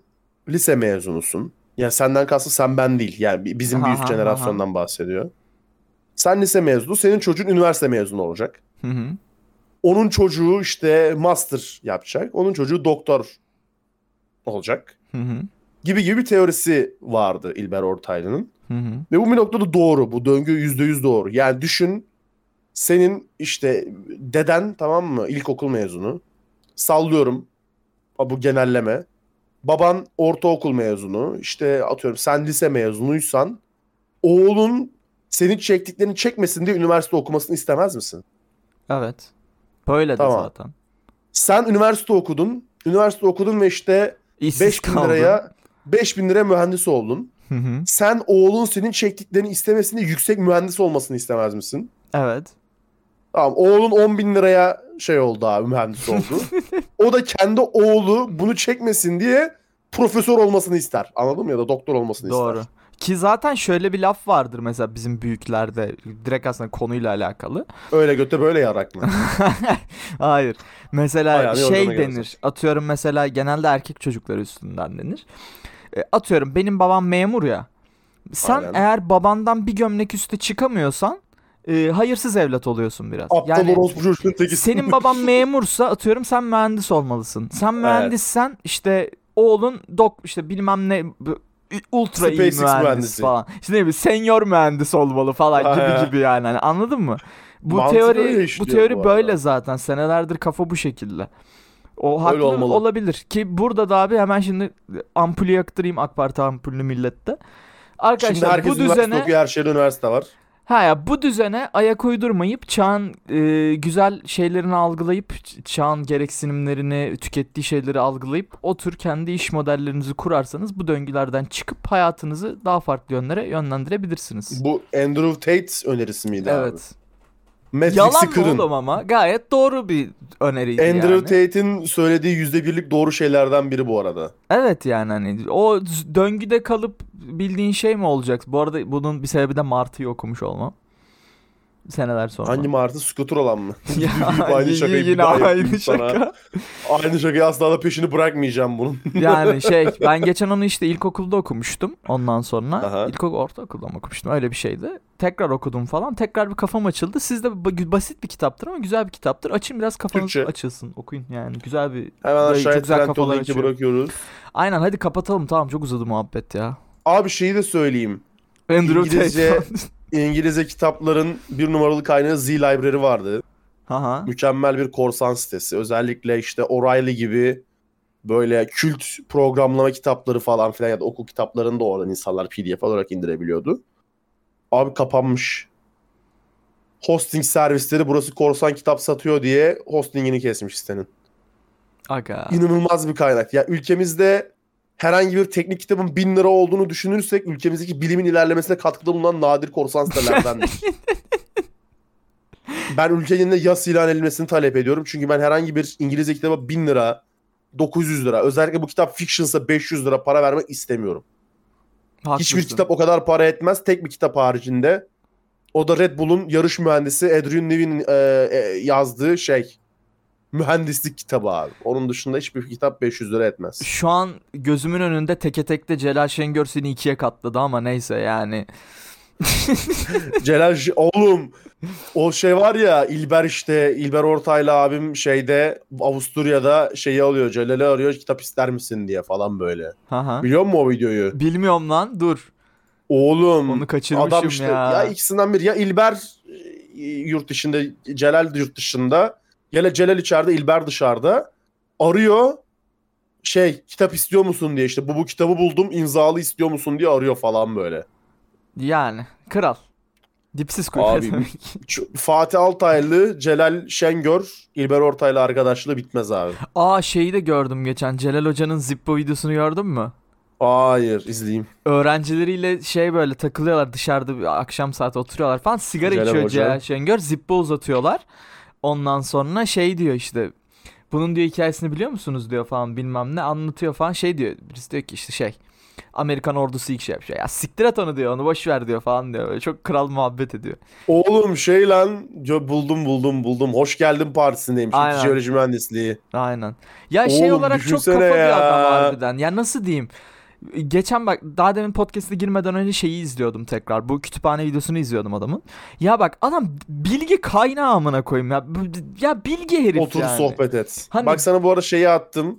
lise mezunusun. Yani senden kastı sen ben değil. Yani bi- bizim bir Ha, üst ha, jenerasyondan bahsediyor. Sen lise mezunu, senin çocuğun üniversite mezunu olacak. Hı hı. Onun çocuğu işte master yapacak. Onun çocuğu doktor olacak. Hı hı. Gibi gibi bir teorisi vardı İlber Ortaylı'nın. Hı hı. Ve bu bir noktada doğru. Bu döngü yüzde yüz doğru. Yani düşün senin işte deden tamam mı ilkokul mezunu. Sallıyorum. Bu genelleme. Baban ortaokul mezunu. İşte atıyorum sen lise mezunuysan oğlun senin çektiklerini çekmesin diye üniversite okumasını istemez misin? Evet. Böyle de Tamam. zaten. Sen üniversite okudun. Üniversite okudun ve işte İşsiz 5000 kaldın. liraya 5000 liraya mühendis oldun. Hı hı. Sen oğlun senin çektiklerini istemesini yüksek mühendis olmasını istemez misin? Evet. Tamam oğlun 10 bin liraya şey oldu abi mühendis oldu. [laughs] o da kendi oğlu bunu çekmesin diye profesör olmasını ister. Anladın mı ya da doktor olmasını Doğru. ister. Ki zaten şöyle bir laf vardır mesela bizim büyüklerde direkt aslında konuyla alakalı. Öyle göte böyle yarak mı? [laughs] Hayır. Mesela Ayağını şey denir. gelsin. Atıyorum mesela genelde erkek çocukları üstünden denir. E, atıyorum benim babam memur ya. Sen Aynen. eğer babandan bir gömlek üste çıkamıyorsan e, hayırsız evlat oluyorsun biraz. Aptal yani orospu çocuğun teki. senin baban memursa atıyorum sen mühendis olmalısın. Sen mühendissen işte oğlun dok işte bilmem ne ultra iyi SpaceX mühendis mühendisi. falan. İşte ne bileyim senior mühendis olmalı falan Ha, gibi gibi yani. Hani anladın mı? Bu Mantık öyle teori bu teori bu böyle zaten. Senelerdir kafa bu şekilde. O haklı olmalı. olabilir ki burada da abi hemen şimdi ampulü yaktırayım AK Parti ampulünü millette. Arkadaşlar bu düzene okuyor her şeyde üniversite var. Ha ya bu düzene ayak uydurmayıp çağın e, güzel şeylerini algılayıp çağın gereksinimlerini, tükettiği şeyleri algılayıp o tür kendi iş modellerinizi kurarsanız bu döngülerden çıkıp hayatınızı daha farklı yönlere yönlendirebilirsiniz. Bu Andrew Tate önerisi miydi abi? evet. Matrix'i Yalan kırın. oğlum ama gayet doğru bir öneriydi Andrew yani. Tate'in söylediği yüzde birlik doğru şeylerden biri bu arada. Evet yani hani o döngüde kalıp bildiğin şey mi olacak? Bu arada bunun bir sebebi de Martı'yı okumuş olmam. Seneler sonra. Hangi Martı? Scooter olan mı? [laughs] [laughs] Ya, aynı şakayı bir yine daha yapayım aynı sana. şaka. [laughs] Aynı şakayı asla da peşini bırakmayacağım bunun. Yani şey ben geçen onu işte ilkokulda okumuştum ondan sonra. Aha. İlkokul ortaokulda mı okumuştum öyle bir şeydi. Tekrar okudum falan tekrar bir kafam açıldı. Sizde ba- basit bir kitaptır ama güzel bir kitaptır. Açın biraz kafanız Türkçe. açılsın okuyun yani güzel bir Hemen aşağıya çok güzel kafalar açıyor. bırakıyoruz. Aynen hadi kapatalım tamam çok uzadı muhabbet ya. Abi şeyi de söyleyeyim. Andrew İngilizce- Tate. İngilizce kitapların bir numaralı kaynağı Z Library vardı. Haha. Mükemmel bir korsan sitesi. Özellikle işte O'Reilly gibi böyle kült programlama kitapları falan filan ya da okul kitaplarını da oradan insanlar PDF olarak indirebiliyordu. Abi kapanmış. hosting servisleri burası korsan kitap satıyor diye hostingini kesmiş sitenin. Aga. İnanılmaz bir kaynak. Ya ülkemizde herhangi bir teknik kitabın bin lira olduğunu düşünürsek ülkemizdeki bilimin ilerlemesine katkıda bulunan nadir korsan sitelerdendir. [laughs] ben ülkenin de yas ilan edilmesini talep ediyorum. Çünkü ben herhangi bir İngilizce kitaba 1000 lira, 900 lira, özellikle bu kitap fictionsa 500 lira para vermek istemiyorum. Haklısın. Hiçbir kitap o kadar para etmez. Tek bir kitap haricinde. O da Red Bull'un yarış mühendisi Adrian Newey'nin e, e, yazdığı şey. Mühendislik kitabı abi. Onun dışında hiçbir kitap 500 lira etmez. Şu an gözümün önünde teke tekte Celal Şengör seni ikiye katladı ama neyse yani. [laughs] Celal oğlum o şey var ya İlber işte İlber Ortaylı abim şeyde Avusturya'da şeyi alıyor Celal'i arıyor kitap ister misin diye falan böyle. Haha. Biliyor musun o videoyu? Bilmiyorum lan dur. Oğlum Onu kaçırmışım adam işte ya. ya. ikisinden biri ya İlber e, yurt dışında Celal yurt dışında ya Celal içeride İlber dışarıda arıyor şey kitap istiyor musun diye işte bu bu kitabı buldum imzalı istiyor musun diye arıyor falan böyle. Yani kral. Dipsiz Abi. Ç- [laughs] Fatih Altaylı, Celal Şengör, İlber Ortaylı arkadaşlığı bitmez abi. Aa şeyi de gördüm geçen. Celal Hoca'nın Zippo videosunu gördün mü? Hayır izleyeyim. Öğrencileriyle şey böyle takılıyorlar dışarıda akşam saati oturuyorlar falan. Sigara Celal içiyor Hoca. Celal Şengör. Zippo uzatıyorlar. Ondan sonra şey diyor işte. Bunun diyor hikayesini biliyor musunuz diyor falan bilmem ne anlatıyor falan şey diyor. Birisi diyor ki işte şey. Amerikan ordusu ilk şey yapıyor. Ya siktir et onu diyor onu boş ver diyor falan diyor. Böyle çok kral muhabbet ediyor. Oğlum şey lan buldum buldum buldum. Hoş geldin partisindeymiş. Aynen. Jeoloji mühendisliği. Aynen. Ya şey Oğlum olarak çok kafa bir ya. adam harbiden. Ya nasıl diyeyim? Geçen bak daha demin podcast'e girmeden önce şeyi izliyordum tekrar. Bu kütüphane videosunu izliyordum adamın. Ya bak adam bilgi kaynağı amına koyayım ya. Ya bilgi herif Otur yani. sohbet et. Hani- Bak sana bu arada şeyi attım.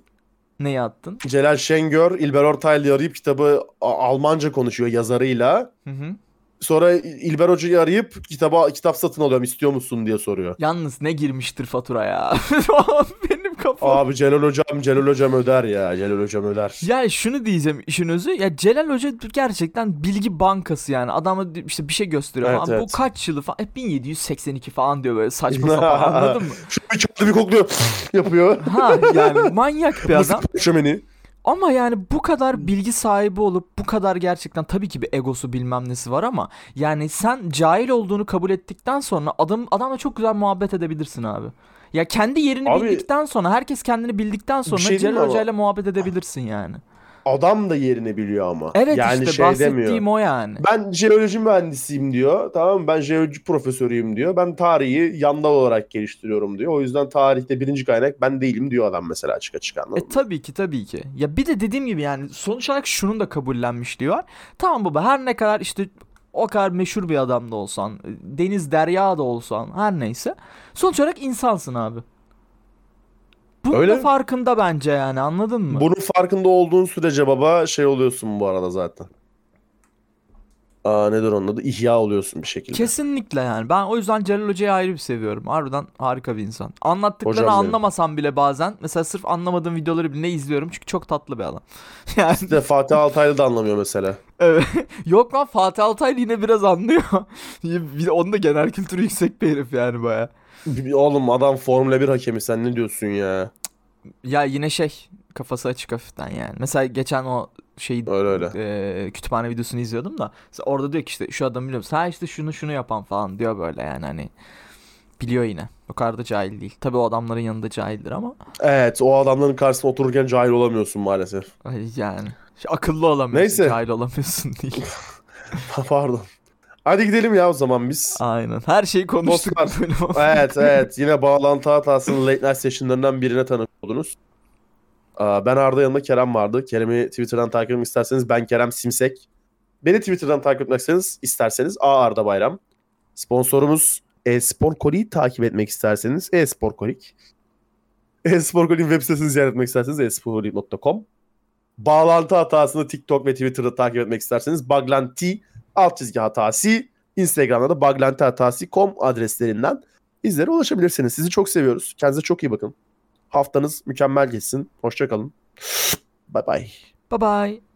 Neyi attın? Celal Şengör, İlber Ortaylı'yı arayıp kitabı Almanca konuşuyor yazarıyla. Hı hı. Sonra İlber Hoca'yı arayıp kitaba kitap satın alıyorum istiyor musun diye soruyor. Yalnız ne girmiştir fatura ya. [laughs] Benim kafam. Abi Celal Hocam, Celal Hocam öder ya. Celal Hocam öder. Yani şunu diyeceğim işin özü. Ya Celal Hoca gerçekten bilgi bankası yani. Adama işte bir şey gösteriyor Evet, falan. Bu evet. kaç yılı falan. Hep 1782 falan diyor böyle saçma sapan [laughs] anladın mı? Şu bir kağıdı bir kokluyor. [laughs] yapıyor. Ha yani manyak bir adam. Mısır. Ama yani bu kadar bilgi sahibi olup bu kadar gerçekten tabii ki bir egosu bilmem nesi var ama yani sen cahil olduğunu kabul ettikten sonra adam adamla çok güzel muhabbet edebilirsin abi. Ya kendi yerini Abi- bildikten sonra herkes kendini bildikten sonra şey Celal? Hoca ile muhabbet edebilirsin yani. Adam da yerini biliyor ama. Evet yani işte şey bahsettiğim demiyor. o yani. Ben jeoloji mühendisiyim diyor. Tamam mı? Ben jeoloji profesörüyüm diyor. Ben tarihi yandal olarak geliştiriyorum diyor. O yüzden tarihte birinci kaynak ben değilim diyor adam mesela açık açık anladın E tabii ki tabii ki. Ya bir de dediğim gibi yani sonuç olarak şunun da kabullenmişliği var. Tamam baba her ne kadar işte o kadar meşhur bir adam da olsan, deniz derya da olsan her neyse. Sonuç olarak insansın abi. Bunun Öyle. da farkında bence yani anladın mı? Bunun farkında olduğun sürece baba şey oluyorsun bu arada zaten. Aa nedir onun adı? İhya oluyorsun bir şekilde. Kesinlikle yani. Ben o yüzden Celal Hoca'yı ayrı bir seviyorum. Harbiden harika bir insan. Anlattıklarını Hocam benim. anlamasam bile bazen mesela sırf anlamadığım videoları bile izliyorum çünkü çok tatlı bir adam. [laughs] Yani İşte Fatih Altaylı da anlamıyor mesela. Evet. [laughs] Yok lan Fatih Altaylı yine biraz anlıyor. [laughs] onun da genel kültürü yüksek bir herif yani baya. Oğlum adam Formula 1 hakemi sen ne diyorsun ya? Ya yine şey kafası açık hafiften yani. Mesela geçen o şey Öyle öyle. e, kütüphane videosunu izliyordum da orada diyor ki işte şu adam biliyor musun? Ha işte şunu şunu yapan falan diyor böyle yani hani biliyor yine. O kadar da cahil değil. Tabii o adamların yanında cahildir ama Evet o adamların karşısında otururken cahil olamıyorsun maalesef. ay yani akıllı olamıyorsun, Neyse. cahil olamıyorsun değil. [laughs] Pardon. Hadi gidelim ya o zaman biz. Aynen. Her şeyi konuştuk bu Dostlar, bölüm. [laughs] evet evet yine bağlantı hatasının late night session'larından birine tanık oldunuz. Ben Arda yanında Kerem vardı. Kerem'i Twitter'dan takip etmek isterseniz ben Kerem Simsek. Beni Twitter'dan takip etmek isterseniz, isterseniz A Arda Bayram. Sponsorumuz e-spor Kolik'i takip etmek isterseniz e-spor Kolik. E-spor web sitesini ziyaret etmek isterseniz e-sporkolik.com. Bağlantı hatasını TikTok ve Twitter'da takip etmek isterseniz baglanti alt çizgi hatası Instagram'da da baglantihatasi.com adreslerinden bizlere ulaşabilirsiniz. Sizi çok seviyoruz. Kendinize çok iyi bakın. Haftanız mükemmel geçsin. Hoşçakalın. Bye bye. Bye bye.